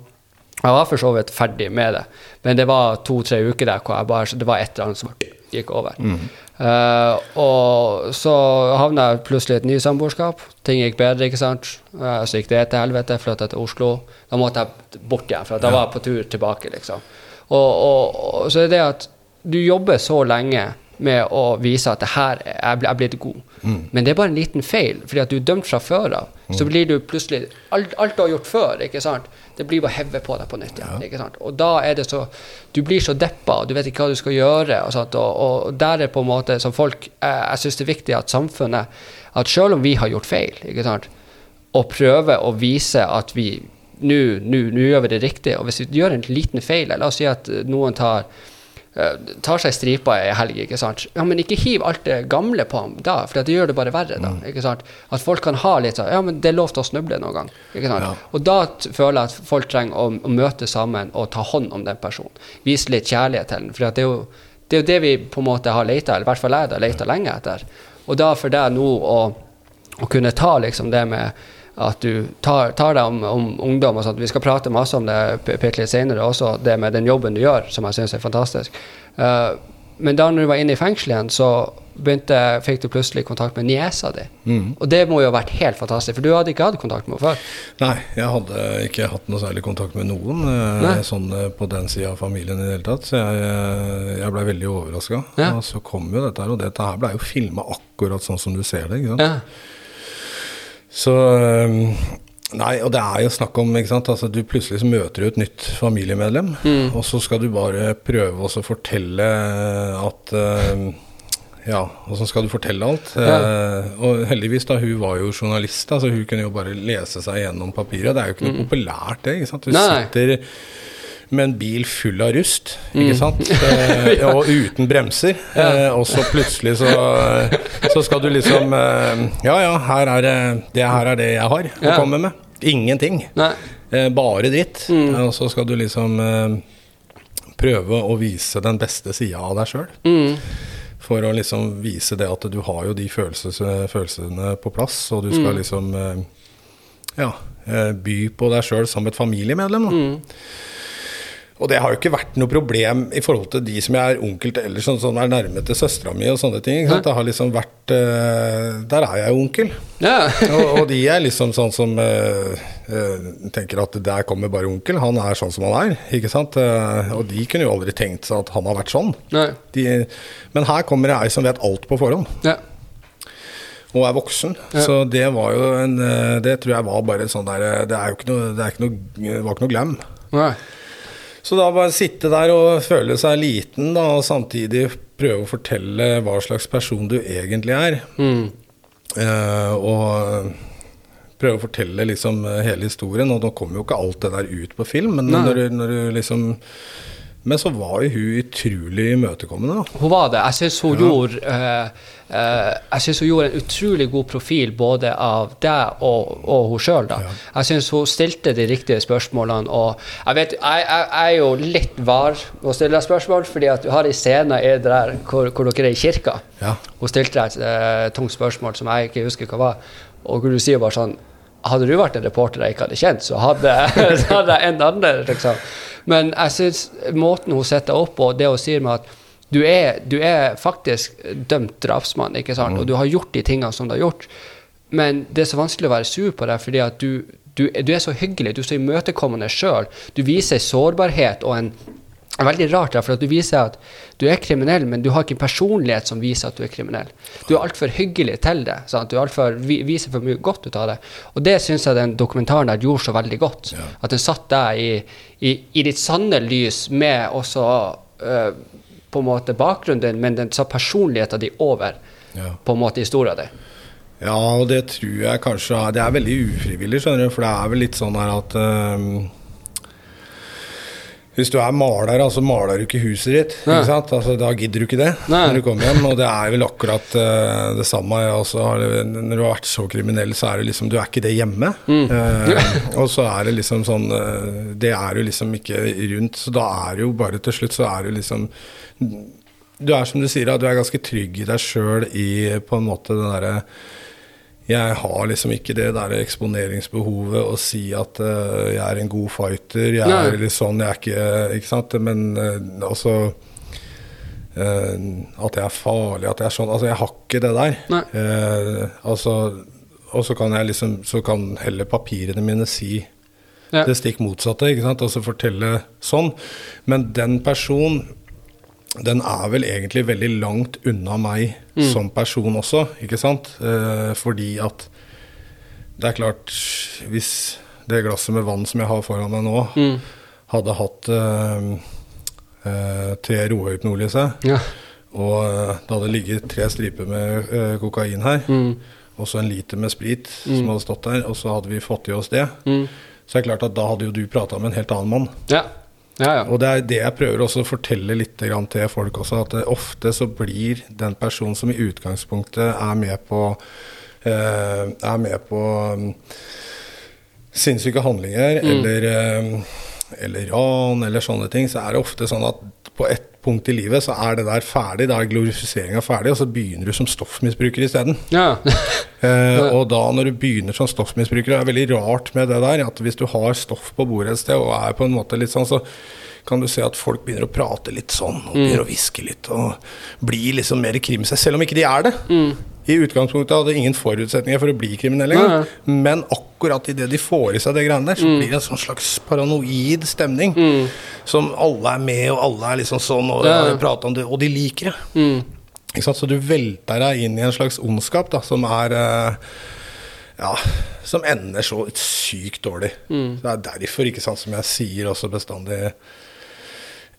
Jeg var for så vidt ferdig med det, men det var to-tre uker der hvor bare, det var et eller annet som gikk over. Eh, og så havna jeg plutselig i et nytt samboerskap. Ting gikk bedre, ikke sant. Uh, så gikk det til helvete, flytta til Oslo. Da måtte jeg bort igjen, for da var jeg på tur tilbake, liksom. Og, og, og så er det at du jobber så lenge med å vise at det her er jeg blitt god. Men det er bare en liten feil, fordi at du er dømt fra før av. Så blir du plutselig alt, alt du har gjort før, ikke sant, det blir bare hevet på deg på nytt igjen. ikke sant? Og da er det så Du blir så deppa, og du vet ikke hva du skal gjøre. Og, sånt, og, og der er på en måte som folk Jeg, jeg syns det er viktig at samfunnet At selv om vi har gjort feil, ikke sant, og prøver å vise at vi nå gjør vi det riktig. Og hvis vi gjør en liten feil, la oss si at noen tar tar seg stripa i helg, ikke sant. Ja, men ikke hiv alt det gamle på ham da, for det gjør det bare verre da, ikke sant. At folk kan ha litt sånn, ja, men det er lov til å snuble noen gang, ikke sant. Ja. Og da føler jeg at folk trenger å, å møte sammen og ta hånd om den personen. Vise litt kjærlighet til den, for det er jo det, er jo det vi på en måte har leita, eller i hvert fall jeg har leita lenge etter. Og da for deg nå å, å kunne ta liksom det med at du tar, tar deg om, om ungdom og sånt. Vi skal prate masse om det litt senere også, det med den jobben du gjør, som jeg syns er fantastisk. Uh, men da når du var inne i fengsel igjen, så begynte, fikk du plutselig kontakt med niesa di. Og det må jo ha vært helt fantastisk, for du hadde ikke hatt kontakt med henne før. Nei, jeg hadde ikke hatt noe særlig kontakt med noen eh, Nei. sånn eh, på den sida av familien i det hele tatt. Så jeg, jeg blei veldig overraska. Ja. Og så kom jo dette her, og dette her blei jo filma akkurat sånn som du ser det. ikke sant? Ja. Så eh, Nei, og det er jo snakk om ikke sant? Altså, Du plutselig så møter du et nytt familiemedlem, Mm. og så skal du bare prøve å fortelle at uh, ja, så skal du fortelle alt. Eh, og heldigvis, da, hun var jo journalist, da, så hun kunne jo bare lese seg gjennom papiret. Det er jo ikke noe populært, det. ikke sant? Du Mm. Nei. sitter med en bil full av rust, ikke sant? <laughs> Eh, og uten bremser. Eh, og så plutselig så, så skal du liksom eh, Ja ja, her er det, det her er det jeg har å Ja. komme med. Ingenting. Nei. Eh, bare dritt. Mm. Og så skal du liksom eh, prøve å vise den beste sida av deg sjøl. Mm. For å liksom vise det at du har jo de følelses, følelsene på plass, og du Mm. skal liksom eh, ja, eh, by på deg sjøl som et familiemedlem. Da. Mm. Og det har jo ikke vært noe problem i forhold til de som jeg er onkel til ellers, sånn som er nærme til søstera mi og sånne ting. Det har liksom vært uh, Der er jeg jo onkel. Ja. <laughs> og, og de er liksom sånn som uh, uh, tenker at der kommer bare onkel, han er sånn som han er. Ikke sant? Og de kunne jo aldri tenkt seg at han har vært sånn. De, men her kommer det ei som vet alt på forhånd, Ja. og er voksen. Ja. Så det var jo en Det tror jeg var bare sånn der Det er jo ikke noe Det, er ikke noe, det var ikke noe glam. Nei. Så da bare sitte der og føle seg liten, da, og samtidig prøve å fortelle hva slags person du egentlig er. Mm. Eh, og prøve å fortelle liksom hele historien. Og nå kommer jo ikke alt det der ut på film, men når du, når du liksom Men så var jo hun utrolig imøtekommende. Hun var det. Jeg syns hun, gjorde, uh, uh, hun gjorde en utrolig god profil både av deg og, og hun sjøl. Ja. Jeg syns hun stilte de riktige spørsmålene. Og jeg, vet, jeg, jeg, jeg er jo litt var å stille spørsmål, fordi at du har en scene der hvor, hvor dere er i kirka. Ja. Hun stilte deg et uh, tungt spørsmål som jeg ikke husker hva var. Og hvor du sier bare sånn Hadde du vært en reporter jeg ikke hadde kjent, så hadde, <laughs> så hadde jeg en annen, liksom. Men jeg syns måten hun setter opp på, det hun sier med at du er, du er faktisk dømt drapsmann, ikke sant? og du har gjort de tingene som du har gjort. Men det er så vanskelig å være sur på deg, fordi at du, du, du er så hyggelig, du er så imøtekommende sjøl. Du viser sårbarhet og en veldig rart, for at du viser at du er kriminell, men du har ikke en personlighet som viser at du er kriminell. Du er altfor hyggelig til det. Sant? Du for, viser for mye godt ut av det. Og det syns jeg den dokumentaren der gjorde så veldig godt. Ja. At den satt deg i, i, i ditt sanne lys med også øh, på en måte bakgrunnen din, men den sa personligheten din over Ja. på en måte historien din. Ja, og det tror jeg kanskje Det er veldig ufrivillig, skjønner du. For det er vel litt sånn her at øhm, Hvis du er maler, altså maler du ikke huset ditt. Ikke sant? Altså, da gidder du ikke det Nei. når du kommer hjem. Og det er vel akkurat uh, det samme. Også har, når du har vært så kriminell, så er det liksom Du er ikke det hjemme. Mm. Uh, <laughs> og så er det liksom sånn uh, Det er jo liksom ikke rundt. Så da er det jo bare til slutt så er det liksom Du er som du sier, da, du er ganske trygg i deg sjøl i på en måte den derre jeg har liksom ikke det der eksponeringsbehovet å si at uh, jeg er en god fighter. Jeg Nei. er litt sånn, jeg er ikke Ikke sant? Men uh, altså uh, At jeg er farlig, at jeg er sånn Altså, jeg har ikke det der. Altså Og så kan jeg liksom Så kan heller papirene mine si Ja. det stikk motsatte, ikke sant? Altså fortelle sånn. Men den personen den er vel egentlig veldig langt unna meg Mm. som person også, ikke sant? Eh, fordi at det er klart Hvis det glasset med vann som jeg har foran meg nå, Mm. hadde hatt eh, eh, tre seg, Ja. og eh, det hadde ligget tre striper med eh, kokain her, Mm. og så en liter med sprit som hadde stått der, og så hadde vi fått i oss det, Mm. så er det klart at da hadde jo du prata med en helt annen mann. Ja. Ja, ja. Og det er det jeg prøver også å fortelle litt grann til folk også, at eh, ofte så blir den personen som i utgangspunktet er med på eh, er med på um, sinnssyke handlinger eller, eh, eller ran eller sånne ting, så er det ofte sånn at på et punkt i livet så er det der ferdig, da er glorifiseringa ferdig, og så begynner du som stoffmisbruker isteden. ja. <laughs> Eh, og da når du begynner som stoffmisbruker, det er veldig rart med det der, at hvis du har stoff på bordet et sted og er på en måte litt sånn, så kan du se at folk begynner å prate litt sånn, og begynner å hviske litt, og blir liksom mer krimseg, selv om ikke de er det. I utgangspunktet hadde ingen forutsetninger for å bli kriminelle engang, men akkurat idet de får i seg det greiene der, så blir det en sånn slags paranoid stemning, som alle er med, og alle er liksom sånn, og Ja, prater om det, og de liker det. Mm. Ikke sant? Så du velter deg inn i en slags ondskap da, som er eh, Ja, som ender så sykt dårlig. Mm. Det er derfor, ikke sant, som jeg sier også bestandig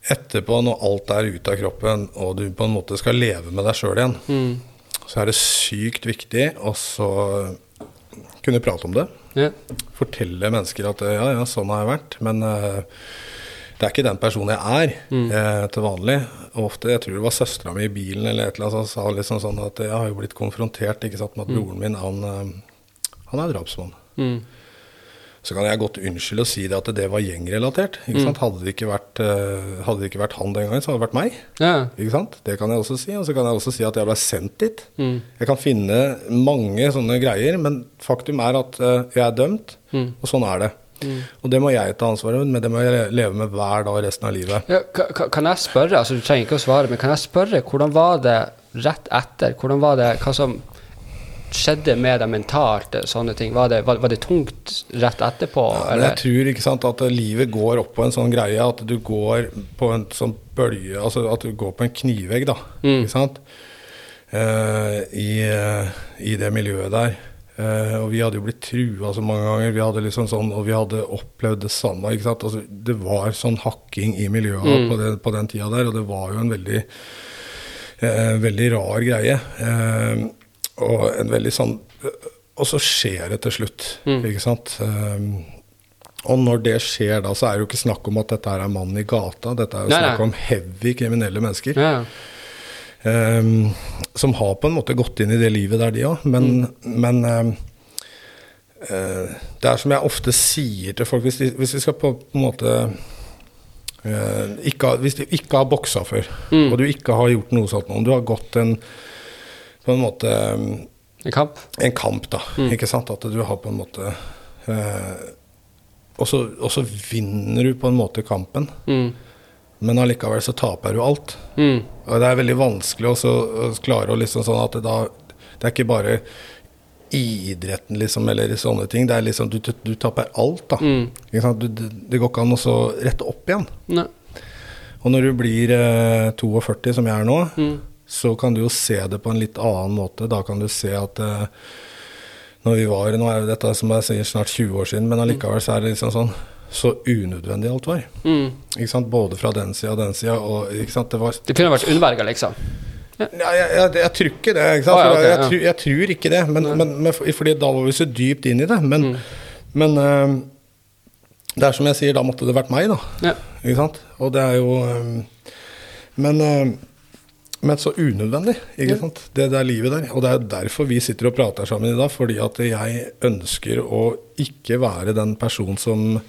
Etterpå, når alt er ute av kroppen, og du på en måte skal leve med deg sjøl igjen, Mm. Så er det sykt viktig å kunne prate om det. Ja. Fortelle mennesker at ja, ja, sånn har jeg vært. Men uh, det er ikke den personen jeg er eh, til vanlig. Ofte, Jeg tror det var søstera mi i bilen eller et eller annet som sa liksom sånn at jeg har jo blitt konfrontert ikke sant, med at broren min han, eh, han er drapsmann. Mm. Så kan jeg godt unnskylde og si det at det var gjengrelatert. Ikke sant? Hadde, det ikke vært, eh, hadde det ikke vært han den gangen, så hadde det vært meg. Ja. Det kan jeg også si. Og så kan jeg også si at jeg ble sendt dit. Mm. Jeg kan finne mange sånne greier, men faktum er at eh, jeg er dømt, Mm. og sånn er det. Og det må jeg ta ansvaret for, men det må jeg leve med hver dag resten av livet. Ja, ka- ka- kan jeg spørre, altså du trenger ikke å svare, men kan jeg spørre, hvordan var det rett etter? Hvordan var det, hva som skjedde med deg mentalt, sånne ting? Var det, var, var det tungt rett etterpå, Men jeg tror ikke sant, at livet går opp på en sånn greie at du går på en sånn bølge Altså at du går på en knivegg, da. Mm. Ikke sant? Uh, i, uh, I det miljøet der. Uh, og vi hadde jo blitt trua så mange ganger, vi hadde liksom sånn, og vi hadde opplevd det samme. ikke sant? Altså, det var sånn hakking i miljøet Mm. på, det, på den tida der, og det var jo en veldig, eh, veldig rar greie. Eh, og en veldig sånn Og så skjer det til slutt, Mm. ikke sant. Um, og når det skjer da, så er det jo ikke snakk om at dette er mannen i gata. Dette er jo Nei, snakk om heavy kriminelle mennesker. Ja. Um, som har på en måte gått inn i det livet der, de òg. Men, men um, uh, det er som jeg ofte sier til folk Hvis de, hvis de skal på, på en måte uh, ikke, Hvis du ikke har boksa før, Mm. og du ikke har gjort noe sånt, om du har gått en på en måte En kamp. en kamp, da. Mm. Ikke sant? At du har på en måte eh, og, så, og så vinner du på en måte kampen, Mm. men allikevel så taper du alt. Mm. Og det er veldig vanskelig også å klare å liksom sånn at det da Det er ikke bare idretten, liksom, eller sånne ting. Det er liksom Du, du, du taper alt, da. Mm. Ikke sant? Du, det, går ikke an å så rette opp igjen. Nei. Og når du blir eh, 42, som jeg er nå, Mm. Så kan du jo se det på en litt annen måte. Da kan du se at eh, når vi var Nå er jo dette som jeg sier snart 20 år siden, men allikevel så er det liksom sånn Så unødvendig alt var. Mm. Ikke sant? Både fra den sida og den sida. Og ikke sant? det var Det kunne vært unnverga, liksom. ja, jeg, jeg, jeg tror ikke det. Ikke sant? Å, ja, okay, ok, jeg, jeg, jeg tror ikke det. Men, men, men, fordi da var vi så dypt inn i det. Men, men eh, det er som jeg sier, da måtte det vært meg, da. Ja. Ikke sant? Og det er jo eh, Men, eh, men så unødvendig, ikke sant? Det der livet der. Og det er derfor vi sitter og prater sammen i dag. Fordi at jeg ønsker å ikke være den person som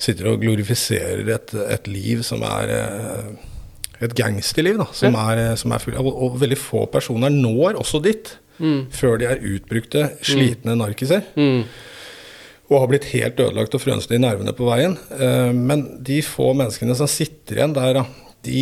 sitter og glorifiserer et, et liv som er eh, et gangsterliv, da. Som er, eh, som er full, og, og veldig få personer når også dit. Mm. Før de er utbrukte, slitne narkiser. Mm. Og har blitt helt ødelagt og frønsne i nervene på veien. Eh, Men de få menneskene som sitter igjen der, de,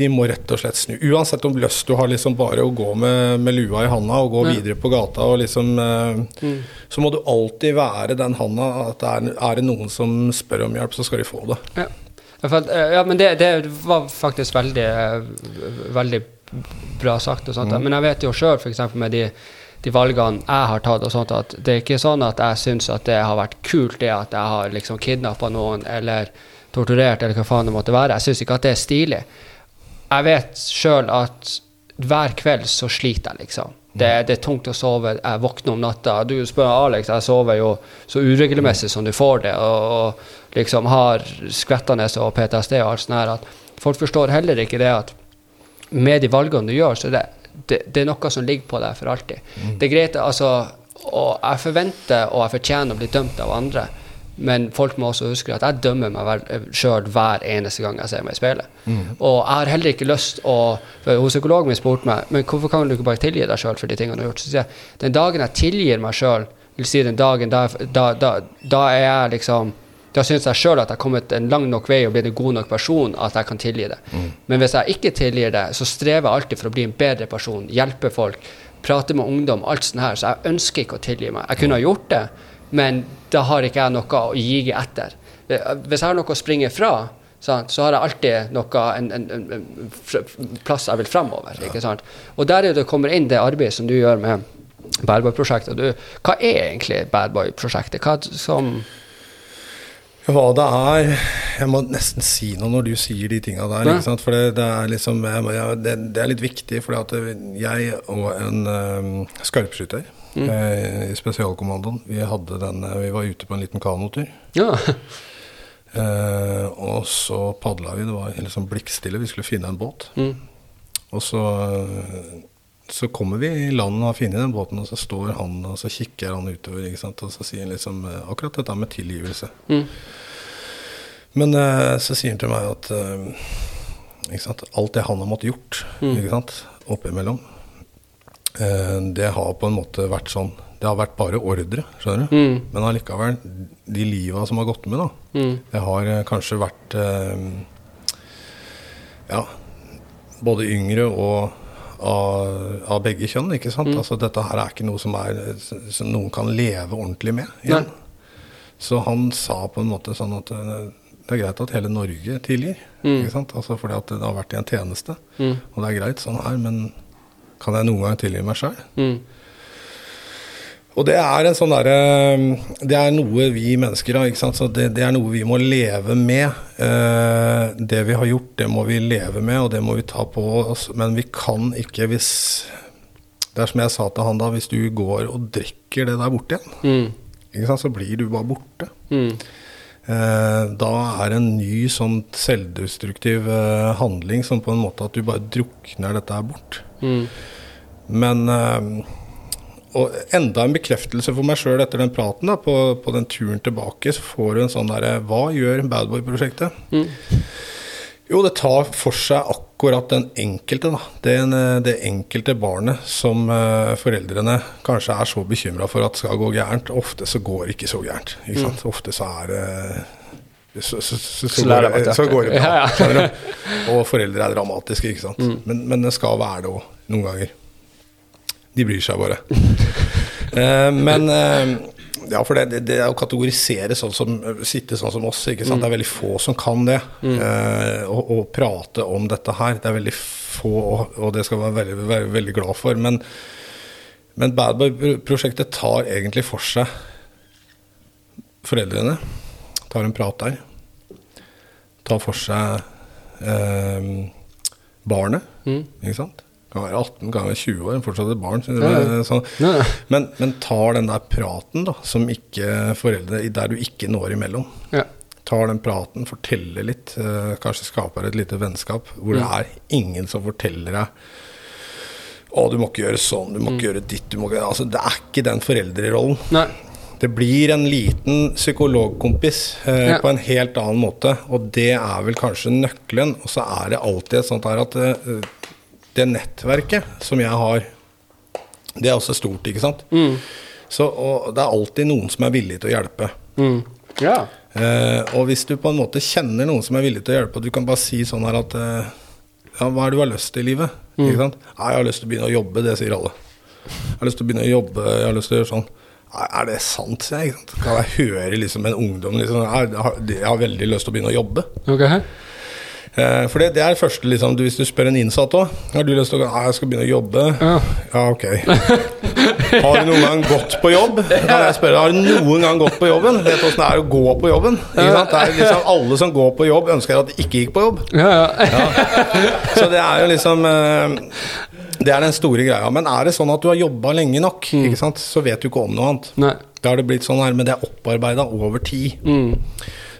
de må rett og slett snu. Uansett om lyst du har liksom bare å gå med, med lua i handa og gå Ja. videre på gata, og liksom, eh, Mm. så må du alltid være den handa at er, er det noen som spør om hjelp, så skal de få det. Ja. Fant, eh, ja, men det, det var faktisk veldig, eh, veldig bra sagt. og sånt. Men jeg vet jo sjøl, f.eks. med de, de valgene jeg har tatt, og sånt, at det er ikke sånn at jeg syns at det har vært kult det at jeg har liksom kidnappa noen eller torturert, eller hva faen det måtte være. Jeg syns ikke at det er stilig. Jeg vet sjøl at hver kveld så sliter jeg, liksom. Det, det er tungt å sove. Jeg våkner om natta. Du spør Alex, jeg sover jo så uregelmessig som du får det, og, og liksom har skvettende og PTSD og alt sånt her, at folk forstår heller ikke det at med de valgene du gjør, så det, det, det er noe som ligger på deg for alltid. Det er greit, altså Og jeg forventer og jeg fortjener å bli dømt av andre, men folk må også huske at jeg dømmer meg sjøl hver eneste gang jeg ser meg i speilet. Og jeg har heller ikke lyst å for Hos psykologen min spurte meg men hvorfor kan du ikke bare tilgi deg sjøl for de tingene du har gjort. Så sier jeg den dagen jeg tilgir meg sjøl, vil si den dagen da, da, da, da er jeg liksom da syns jeg sjøl at jeg har kommet en lang nok vei og blitt en god nok person at jeg kan tilgi det. Men hvis jeg ikke tilgir det, så strever jeg alltid for å bli en bedre person, hjelpe folk, prate med ungdom, alt sånt her. Så jeg ønsker ikke å tilgi meg. Jeg kunne ha gjort det, men da har ikke jeg noe å gi etter. Hvis jeg har noe å springe fra, sant, så har jeg alltid noe, en, en, en, plass jeg vil sant? Og der er det kommer inn det arbeidet som du gjør med Badboy-prosjektet. Hva er egentlig Badboy-prosjektet? Hva som Hva det er Jeg må nesten si noe når du sier de tinga der. Ikke sant? For det, det er liksom jeg, det, det er litt viktig, for jeg og en um, skarpskytter eh, i Spesialkommandoen vi, den, eh, vi var ute på en liten kanotur. Ja. Uh, <laughs> og så padla vi. Det var liksom blikkstille. Vi skulle finne en båt. Mm. Og så, eh, så kommer vi i land og har funnet den båten, og så står han og så kikker han utover. Og så sier han liksom eh, akkurat dette med tilgivelse. Mm. Men eh, så sier han til meg at eh, alt det han har måttet gjort Mm. ikke sant? oppimellom, det har på en måte vært sånn Det har vært bare ordre, skjønner du. Mm. Men allikevel, de liva som har gått med, da, Mm. det har kanskje vært Ja, både yngre og av, av begge kjønn, ikke sant. Altså Dette her er ikke noe som, er, som noen kan leve ordentlig med. Så han sa på en måte sånn at eh, det er greit at hele Norge tilgir. Mm. Ikke sant? Altså Fordi at det har vært i en tjeneste. Mm. Og det er greit sånn her, men kan jeg noen gang tilgi meg sjøl? Mm. Og det er en sånn der, Det er noe vi mennesker har, ikke sant. Så det, det, er noe vi må leve med. Eh, det vi har gjort, det må vi leve med, og det må vi ta på oss. Men vi kan ikke hvis Det er som jeg sa til han da, hvis du går og drikker det der borte igjen, mm. så blir du bare borte. Mm. Eh, da er en ny sånn selvdestruktiv eh, handling som på en måte at du bare drukner dette her bort. Mm. Men eh, og enda en bekreftelse for meg sjøl etter den praten, da, på, på, den turen tilbake, så får du en sånn derre Hva gjør Badboy-prosjektet? Mm. Jo, det tar for seg akkurat den enkelte, da. Det, det enkelte barnet som uh, foreldrene kanskje er så bekymra for at skal gå gærent. Ofte så går det ikke så gærent. Ikke sant? Mm. Ofte så er det så, så, så, så, går så går det bra. Ja, ja. Og foreldre er dramatiske, ikke sant. Mm. Men, men, det skal være det òg, noen ganger. De bryr seg bare. uh, <laughs> men uh, ja, for det, det, å kategorisere sånn som sitte sånn som oss, ikke sant? Det er veldig få som kan det. Mm. Og, og, prate om dette her. Det er veldig få, og det skal man være veldig, veldig, veldig glad for. Men, men Badboy-prosjektet tar egentlig for seg foreldrene. Tar en prat der. Tar for seg barnet, mm. ikke sant kan være 18, kan være 20 år, fortsatt et barn. Ja. Så, men, men, tar den der praten da, som ikke foreldre, der du ikke når imellom. Ja. Tar den praten, forteller litt, eh, kanskje skaper et lite vennskap hvor mm. det er ingen som forteller deg å, du må ikke gjøre sånn, du må mm. ikke gjøre ditt, du må ikke altså, Det er ikke den foreldrerollen. Nei. Det blir en liten psykologkompis eh, ja. på en helt annen måte, og det er vel kanskje nøkkelen. Og så er det alltid et sånt her at eh, det nettverket som jeg har, det er også stort, ikke sant. Mm. Så, og det er alltid noen som er villig til å hjelpe. Mm. Ja. Eh, og hvis du på en måte kjenner noen som er villig til å hjelpe, og du kan bare si sånn her at eh, Ja, hva er det du har lyst til i livet? Mm. Ikke sant? Nei, jeg har lyst til å begynne å jobbe, det sier alle. Jeg har lyst til å begynne å jobbe, jeg har lyst til å gjøre sånn. Nei, Er det sant, sier jeg. Kan jeg høre liksom en ungdom liksom, jeg har, jeg har veldig lyst til å begynne å jobbe. Okay. Eh, for det, det er første, liksom, Hvis du spør en innsatt òg Har du lyst til å ah, jeg skal begynne å jobbe? Ja, ja ok. Har du noen gang gått på jobb? <laughs> Kan jeg spørre, Har du noen gang gått på jobben? Vet du åssen det er å gå på jobben? Det er liksom Alle som går på jobb, ønsker at de ikke gikk på jobb. Ja, ja. Så det er jo liksom eh, Det er den store greia. Men er det sånn at du har jobba lenge nok, mm. så vet du ikke om noe annet. Nei. Da har det blitt sånn her, men det er opparbeida over tid. Mm.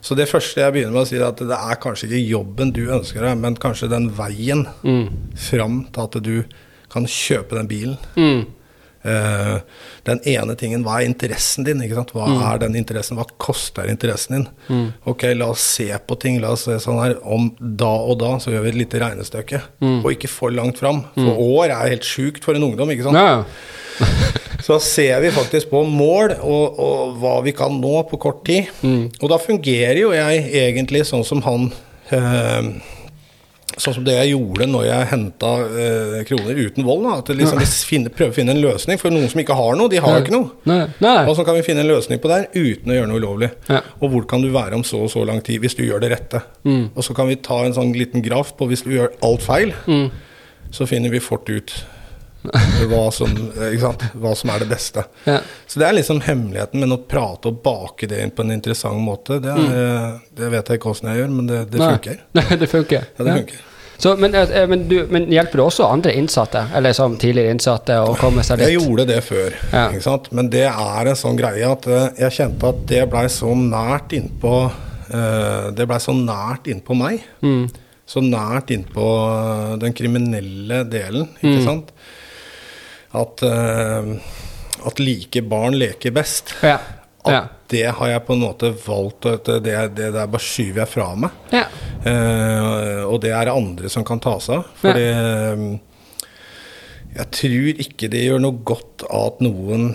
Så det første jeg begynner med å si, er at det er kanskje ikke jobben du ønsker deg, men kanskje den veien mm. fram til at du kan kjøpe den bilen. Mm. Uh, den ene tingen, hva er interessen din? Hva mm. er den interessen? Hva koster interessen din? Mm. Ok, la oss se på ting. La oss se sånn her Om da og da så gjør vi et lite regnestykke. Mm. Og ikke for langt fram. For mm. år er helt sjukt for en ungdom, ikke sant? Ja. <laughs> så ser vi faktisk på mål og, og, hva vi kan nå på kort tid. Mm. Og da fungerer jo jeg egentlig sånn som han eh, Sånn som det jeg gjorde når jeg henta eh, kroner uten vold. Da, at liksom, finne, prøve å finne en løsning. For noen som ikke har noe, de har Nei. ikke noe. Nei. Nei. Og så kan vi finne en løsning på det uten å gjøre noe ulovlig. Ja. Og hvor kan du være om så og så lang tid hvis du gjør det rette? Mm. Og så kan vi ta en sånn liten graf på hvis du gjør alt feil, mm. så finner vi fort ut hva som, hva som, er det beste. Ja. Så det er liksom hemmeligheten, men å prate og bake det inn på en interessant måte, det, er, mm. det vet jeg ikke åssen jeg gjør, men det, det funker. <laughs> Nei, det funker. Ja, det funker. Så, men, eh, men, du, men, hjelper det også andre innsatte, eller som tidligere innsatte, å komme seg dit? Jeg gjorde det før, ja. men det er en sånn greie at eh, jeg kjente at det blei så nært innpå Det blei så nært innpå meg. Mm. Så nært innpå den kriminelle delen, ikke mm. sant at, uh, at like barn leker best. Ja. At ja. det har jeg på en måte valgt at det, det der bare skyver jeg fra meg. Ja. Uh, og det er det andre som kan ta seg av. Fordi ja. jeg tror ikke det gjør noe godt at noen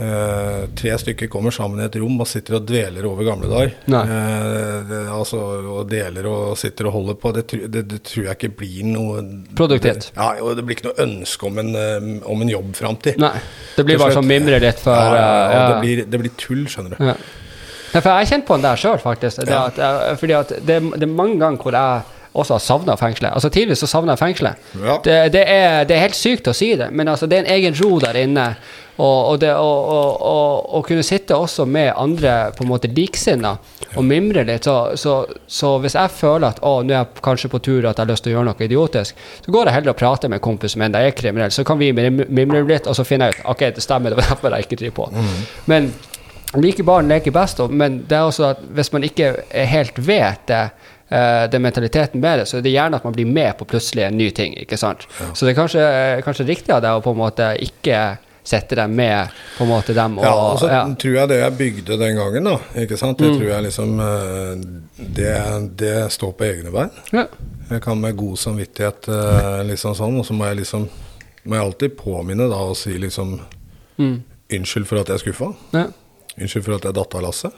Uh, tre stykker kommer sammen i et rom og sitter og dveler over gamle dager. Uh, altså, og deler og sitter og holder på. Det, det, det tror jeg ikke blir noe Produktivt. ja, og det blir ikke noe ønske om en, um, om en jobbframtid. Nei. Det blir bare sånn mimre litt for ja, ja, det, blir, det, blir, tull, skjønner du. Ja. for jeg har kjent på den der sjøl, faktisk. At, fordi at det, det, er mange ganger hvor jeg også har savna fengselet. Altså Tidligere så savna jeg fengselet. Ja. Det, det, er, det er helt sykt å si det, men altså, det er en egen ro der inne. Og, det å, kunne sitte også med andre på en måte liksinna og mimre litt, så, så, så hvis jeg føler at å, nå er jeg kanskje på tur at jeg har lyst til å gjøre noe idiotisk, så går jeg heller og prater med en kompis som enda er kriminell, så kan vi mimre litt, og så finner jeg ut ok, det stemmer, det var derfor jeg ikke driver på. Men like barn leker best, men det er også at hvis man ikke helt vet det, den mentaliteten med det, så er det gjerne at man blir med på plutselig en ny ting. ikke sant? Så det er kanskje, kanskje riktig av deg å på en måte ikke sette deg med på en måte dem og Ja, og så ja. tror jeg det jeg bygde den gangen, da, ikke sant? det tror jeg liksom eh, det, det står på egne bein. Ja. Jeg kan med god samvittighet eh, liksom sånn, og så må jeg liksom må jeg alltid påminne da og si liksom Mm. unnskyld for at jeg skuffa. Ja. Unnskyld for at jeg datt av lasset.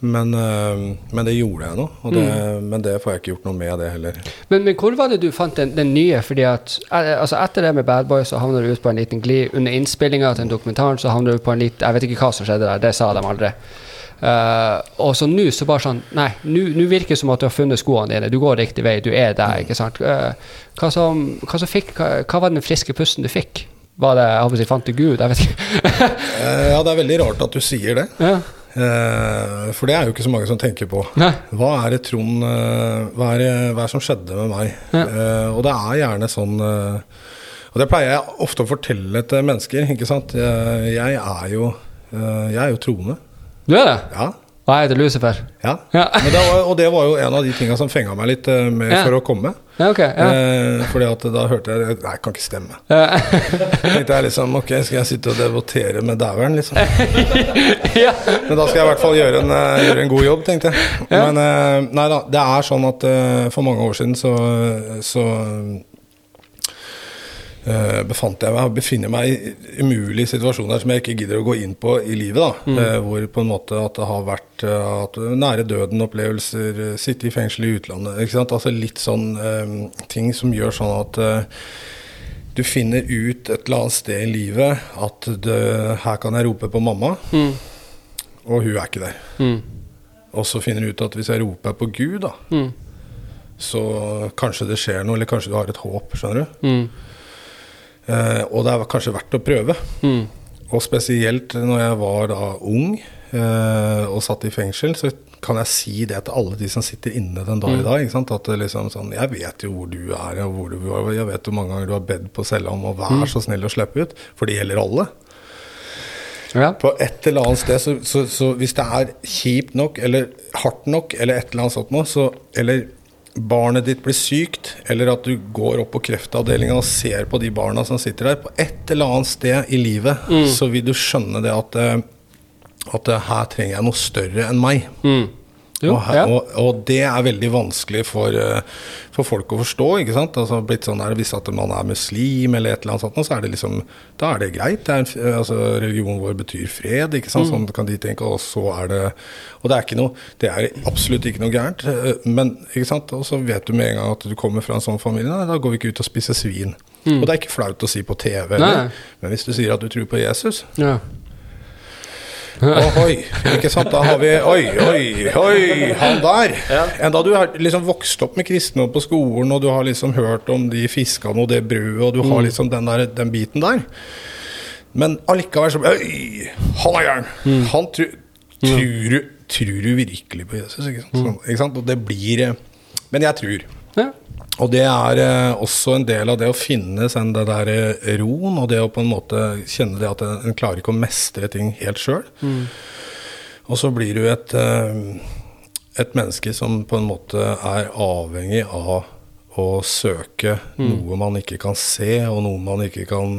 Men, eh, men det gjorde jeg nå, det, Mm. men det får jeg ikke gjort noe med, det heller. Men, men hvor var det du fant den, den nye? Fordi at eh, altså Etter det med Bad Boy så havner du ut på en liten glid. Under innspillinga til den dokumentaren så havner du på en litt Jeg vet ikke hva som skjedde der, det sa de aldri. Uh, og så nå så bare sånn Nei, nå virker det som at du har funnet skoene dine. Du går riktig vei, du er der, ikke sant. Uh, hva, som, hva, som fikk, hva, hva var den friske pusten du fikk? Var det jeg håper si, fant du Gud? Jeg vet ikke. Ja, det er veldig rart at du sier det. ja. Eh, for det er jo ikke så mange som tenker på. Nei. Hva er det Trond eh, hva, er det, hva er det som skjedde med meg? Ja. Eh, og det er gjerne sånn Og det pleier jeg ofte å fortelle til mennesker, ikke sant. Jeg, jeg er jo Jeg er jo troende. Du er det? Ja. Og jeg heter Lucifer. ja. Ja. <laughs> Men det var, og det var jo en av de tinga som fenga meg litt eh, med, Ja. for å komme. Ja, okay, Ja. Eh, fordi at da hørte jeg Nei, jeg kan ikke stemme. Ja. <laughs> tenkte jeg liksom Ok, skal jeg sitte og devotere med dæveren, liksom? <laughs> ja. Men da skal jeg i hvert fall gjøre en, eh, gjøre en god jobb, tenkte jeg. Men eh, nei da, det er sånn at for mange år siden så, så befant jeg meg, befinner meg i umulige situasjoner som jeg ikke gidder å gå inn på i livet. da, Mm. eh, Hvor på en måte at det har vært eh, at nære døden-opplevelser, eh, sitte i fengsel i utlandet. ikke sant, altså Litt sånn um, ting som gjør sånn at uh, du finner ut et eller annet sted i livet at det, her kan jeg rope på mamma, Mm. og hun er ikke der. Mm. Og så finner du ut at hvis jeg roper på Gud, da, Mm. så kanskje det skjer noe, eller kanskje du har et håp, skjønner du. Mm. Eh, og det er kanskje verdt å prøve. Mm. Og spesielt når jeg var da ung eh, og satt i fengsel, så kan jeg si det til alle de som sitter inne den dag i dag. ikke sant? At det liksom sånn, Jeg vet jo hvor du er, og hvor du var. Jeg vet hvor mange ganger du har bedt på cella om å være så snill å slippe ut. For det gjelder alle. Ja. På et eller annet sted, så, så, så hvis det er kjipt nok, eller hardt nok, eller et eller annet sånt noe, så Eller barnet ditt blir sykt, eller at du går opp på kreftavdelinga og ser på de barna som sitter der, på et eller annet sted i livet, så vil du skjønne det at eh, at eh, her trenger jeg noe større enn meg. Mm. Jo, og, ja. og, og det er veldig vanskelig for, eh, for folk å forstå. ikke sant? Altså blitt sånn der, Hvis at man er muslim eller et eller annet sånt, så er det liksom, da er det greit. Det er, en altså Religionen vår betyr fred. ikke sant? Sånn kan de tenke, og så er det Og det er ikke noe, det er absolutt ikke noe gærent. eh, Men ikke sant? Og så vet du med en gang at du kommer fra en sånn familie. Nei, da går vi ikke ut og spiser svin. Og det er ikke flaut å si på TV. Mm. Eller? Men hvis du sier at du tror på Jesus ja. Ohoi, ikke sant? Da har vi Oi, oi, oi, han der. Enda du har liksom vokst opp med kristne på skolen, og du har liksom hørt om de fiskene og det brødet, og du har liksom den, der, den biten der. Men allikevel så Oi, han er gæren! Han tru, tror, du, tror du virkelig på Jesus? Ikke sant? Så, ikke sant? Og det blir eh, Men jeg tror. Ja. Og det er eh, også en del av det å finne sen det der eh, roen, og det å på en måte kjenne det at en, klarer ikke å mestre ting helt sjøl. Og så blir du et, eh, et menneske som på en måte er avhengig av å søke noe man ikke kan se, og noe man ikke kan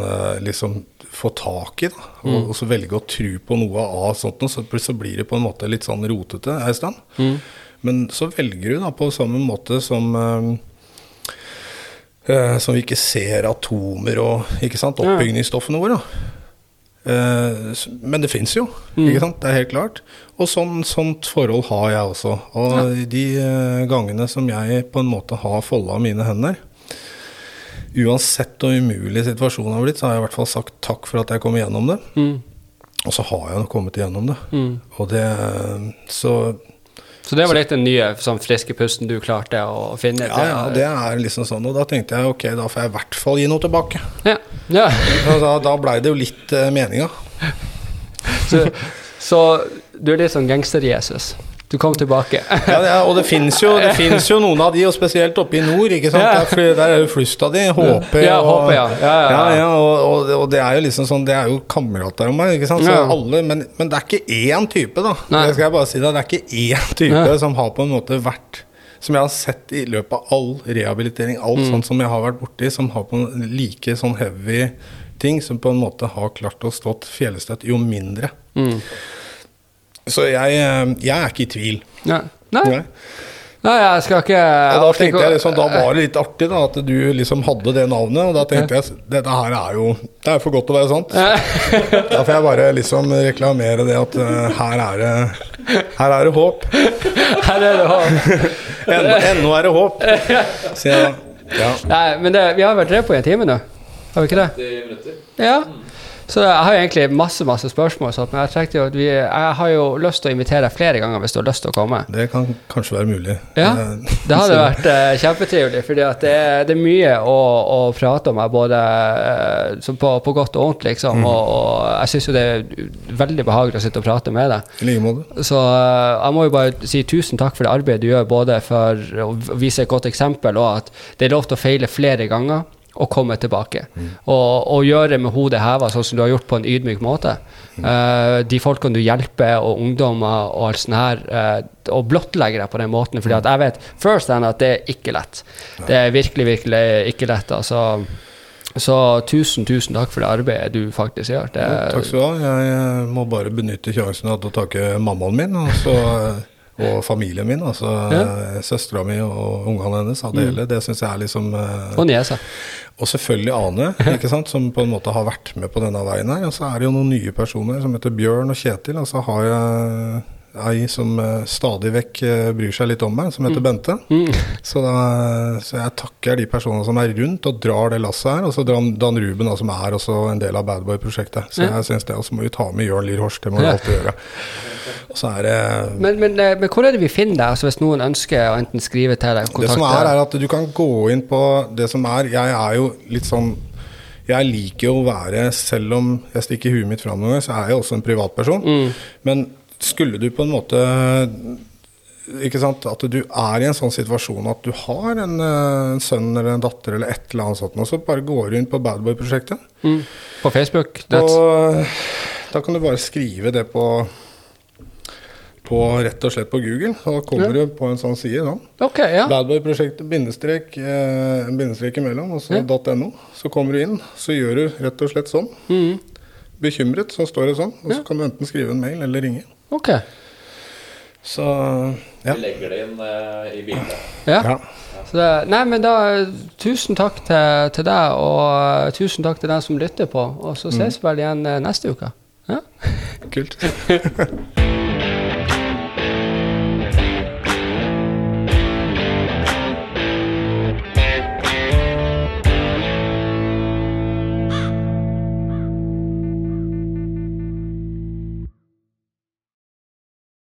liksom få tak i. Og, og så velge å tro på noe av sånt, så, så blir det på en måte litt sånn rotete en stund. Men så velger du da på samme måte som eh, eh, som vi ikke ser atomer og ikke sant, oppbygningsstoffene våre. Eh, men det fins jo, ikke sant? det er helt klart. Og sånn, sånt forhold har jeg også. Og de gangene som jeg på en måte har folda mine hender, uansett hvor umulig situasjonen har blitt, så har jeg i hvert fall sagt takk for at jeg kom igjennom det. Mm. Og så har jeg kommet igjennom det. Mm. Og det Så Så det var litt den nye sånn friske pusten du klarte å finne? Ja, ja, det er liksom sånn. Og da tenkte jeg ok, da får jeg i hvert fall gi noe tilbake. Ja. ja. Og da, da blei det jo litt uh, meninga. <laughs> Så, så du er litt sånn gangster-Jesus? Du kom tilbake. <laughs> ja, er, og det fins jo, jo, noen av de, og spesielt oppe i nord. ikke sant? Ja. Der, der, er jo flust av de. HP ja, og, ja. Ja, ja, og, og, og, det er jo liksom sånn, det er jo kamerater om meg. ikke sant? Så alle, men, men, det er ikke én type, da. Nei. Det skal jeg bare si deg. Det er ikke én type som har på en måte vært som jeg har sett i løpet av all rehabilitering, alt mm. sånt som jeg har vært borti, som har på en like sånn heavy ting, som på en måte har klart å stått fjellstøtt, jo mindre. Mm. Så jeg, eh, jeg er ikke i tvil. Nei. Nei. Nei. Nei, jeg skal ikke og Da tenkte jeg liksom, da var det litt artig da, at du liksom hadde det navnet. Og da tenkte jeg dette her er jo Det er for godt til å være sant. <laughs> Da får jeg bare liksom reklamere det at uh, her er det Her er det håp. <laughs> Her er det håp. <laughs> Ennå er det håp. Så jeg, ja. Nei, men det, vi har vært drevet på i en time nå. Har vi ikke det? 90 minutter. Ja. Så jeg har jo egentlig masse masse spørsmål, men jeg, jo vi, jeg har jo lyst til å invitere deg flere ganger hvis du har lyst til å komme. Det kan kanskje være mulig. Ja, Det hadde vært uh, kjempetrivelig, for det, det, er mye å, å prate om, både uh, på, på, godt og vondt, liksom. Mm. Og, og, jeg syns jo det er veldig behagelig å sitte og prate med deg. I like måte. Så uh, jeg må jo bare si tusen takk for det arbeidet du gjør, både for å vise et godt eksempel, og at det er lov til å feile flere ganger og komme tilbake. Mm. Og, og, gjøre med hodet heva, sånn som du har gjort på en ydmyk måte. Mm. Uh, de folkene du hjelper, og ungdommer og alt sånt her, uh, og blottlegger deg på den måten. fordi at jeg vet first hand at det er ikke lett. Det er virkelig, virkelig ikke lett. altså så tusen, tusen takk for det arbeidet du faktisk gjør. Det, ja, takk skal du ha. Jeg må bare benytte sjansen til å takke mammaen min. Og så og familien min, altså ja. søstera mi og ungene hennes, Adele. Mm. Det syns jeg er liksom uh, Og niesa. Og selvfølgelig Ane, <laughs> ikke sant, som på en måte har vært med på denne veien her. Og så er det jo noen nye personer som heter Bjørn og Kjetil. Og så har jeg ei som uh, stadig vekk uh, bryr seg litt om meg, som heter mm. Bente. Mm. Så, da, så, jeg takker de personene som er rundt og drar det lasset her. Og så Dan, Dan Ruben, da, som er også en del av Badboy-prosjektet. Så ja. jeg syns det. Og så må vi ta med Jørn Lier Horst, det må vi alltid gjøre. men, men, eh, men, hvor er det vi finner deg, altså hvis noen ønsker å enten skrive til deg? Det som er, er at du kan gå inn på det som er Jeg er jo litt sånn jeg liker jo å være, selv om jeg stikker huet mitt fram noen ganger, så er jeg også en privatperson. Mm. Men skulle du på en måte ikke sant, At du er i en sånn situasjon at du har en, en sønn eller en datter eller et eller annet sånt, og så bare går du inn på Badboy-prosjektet. Mm. På Facebook? Og, da kan du bare skrive det på på, rett og slett på Google. Da kommer ja. du på en sånn side. Da. Okay, ja. Badboy-prosjektet, bindestrek, eh, bindestrek imellom, og så ja. .no. Så kommer du inn, så gjør du rett og slett sånn. Mm. Bekymret, så står det sånn. Og så kan du enten skrive en mail eller ringe. Ok. Så ja. Vi legger det inn uh, i bildet. Ja. ja. Det, nei, men da Tusen takk til, til, deg, og uh, tusen takk til den som lytter på. Og så ses mm. vi vel igjen uh, neste uke. Ja? Kult. <laughs>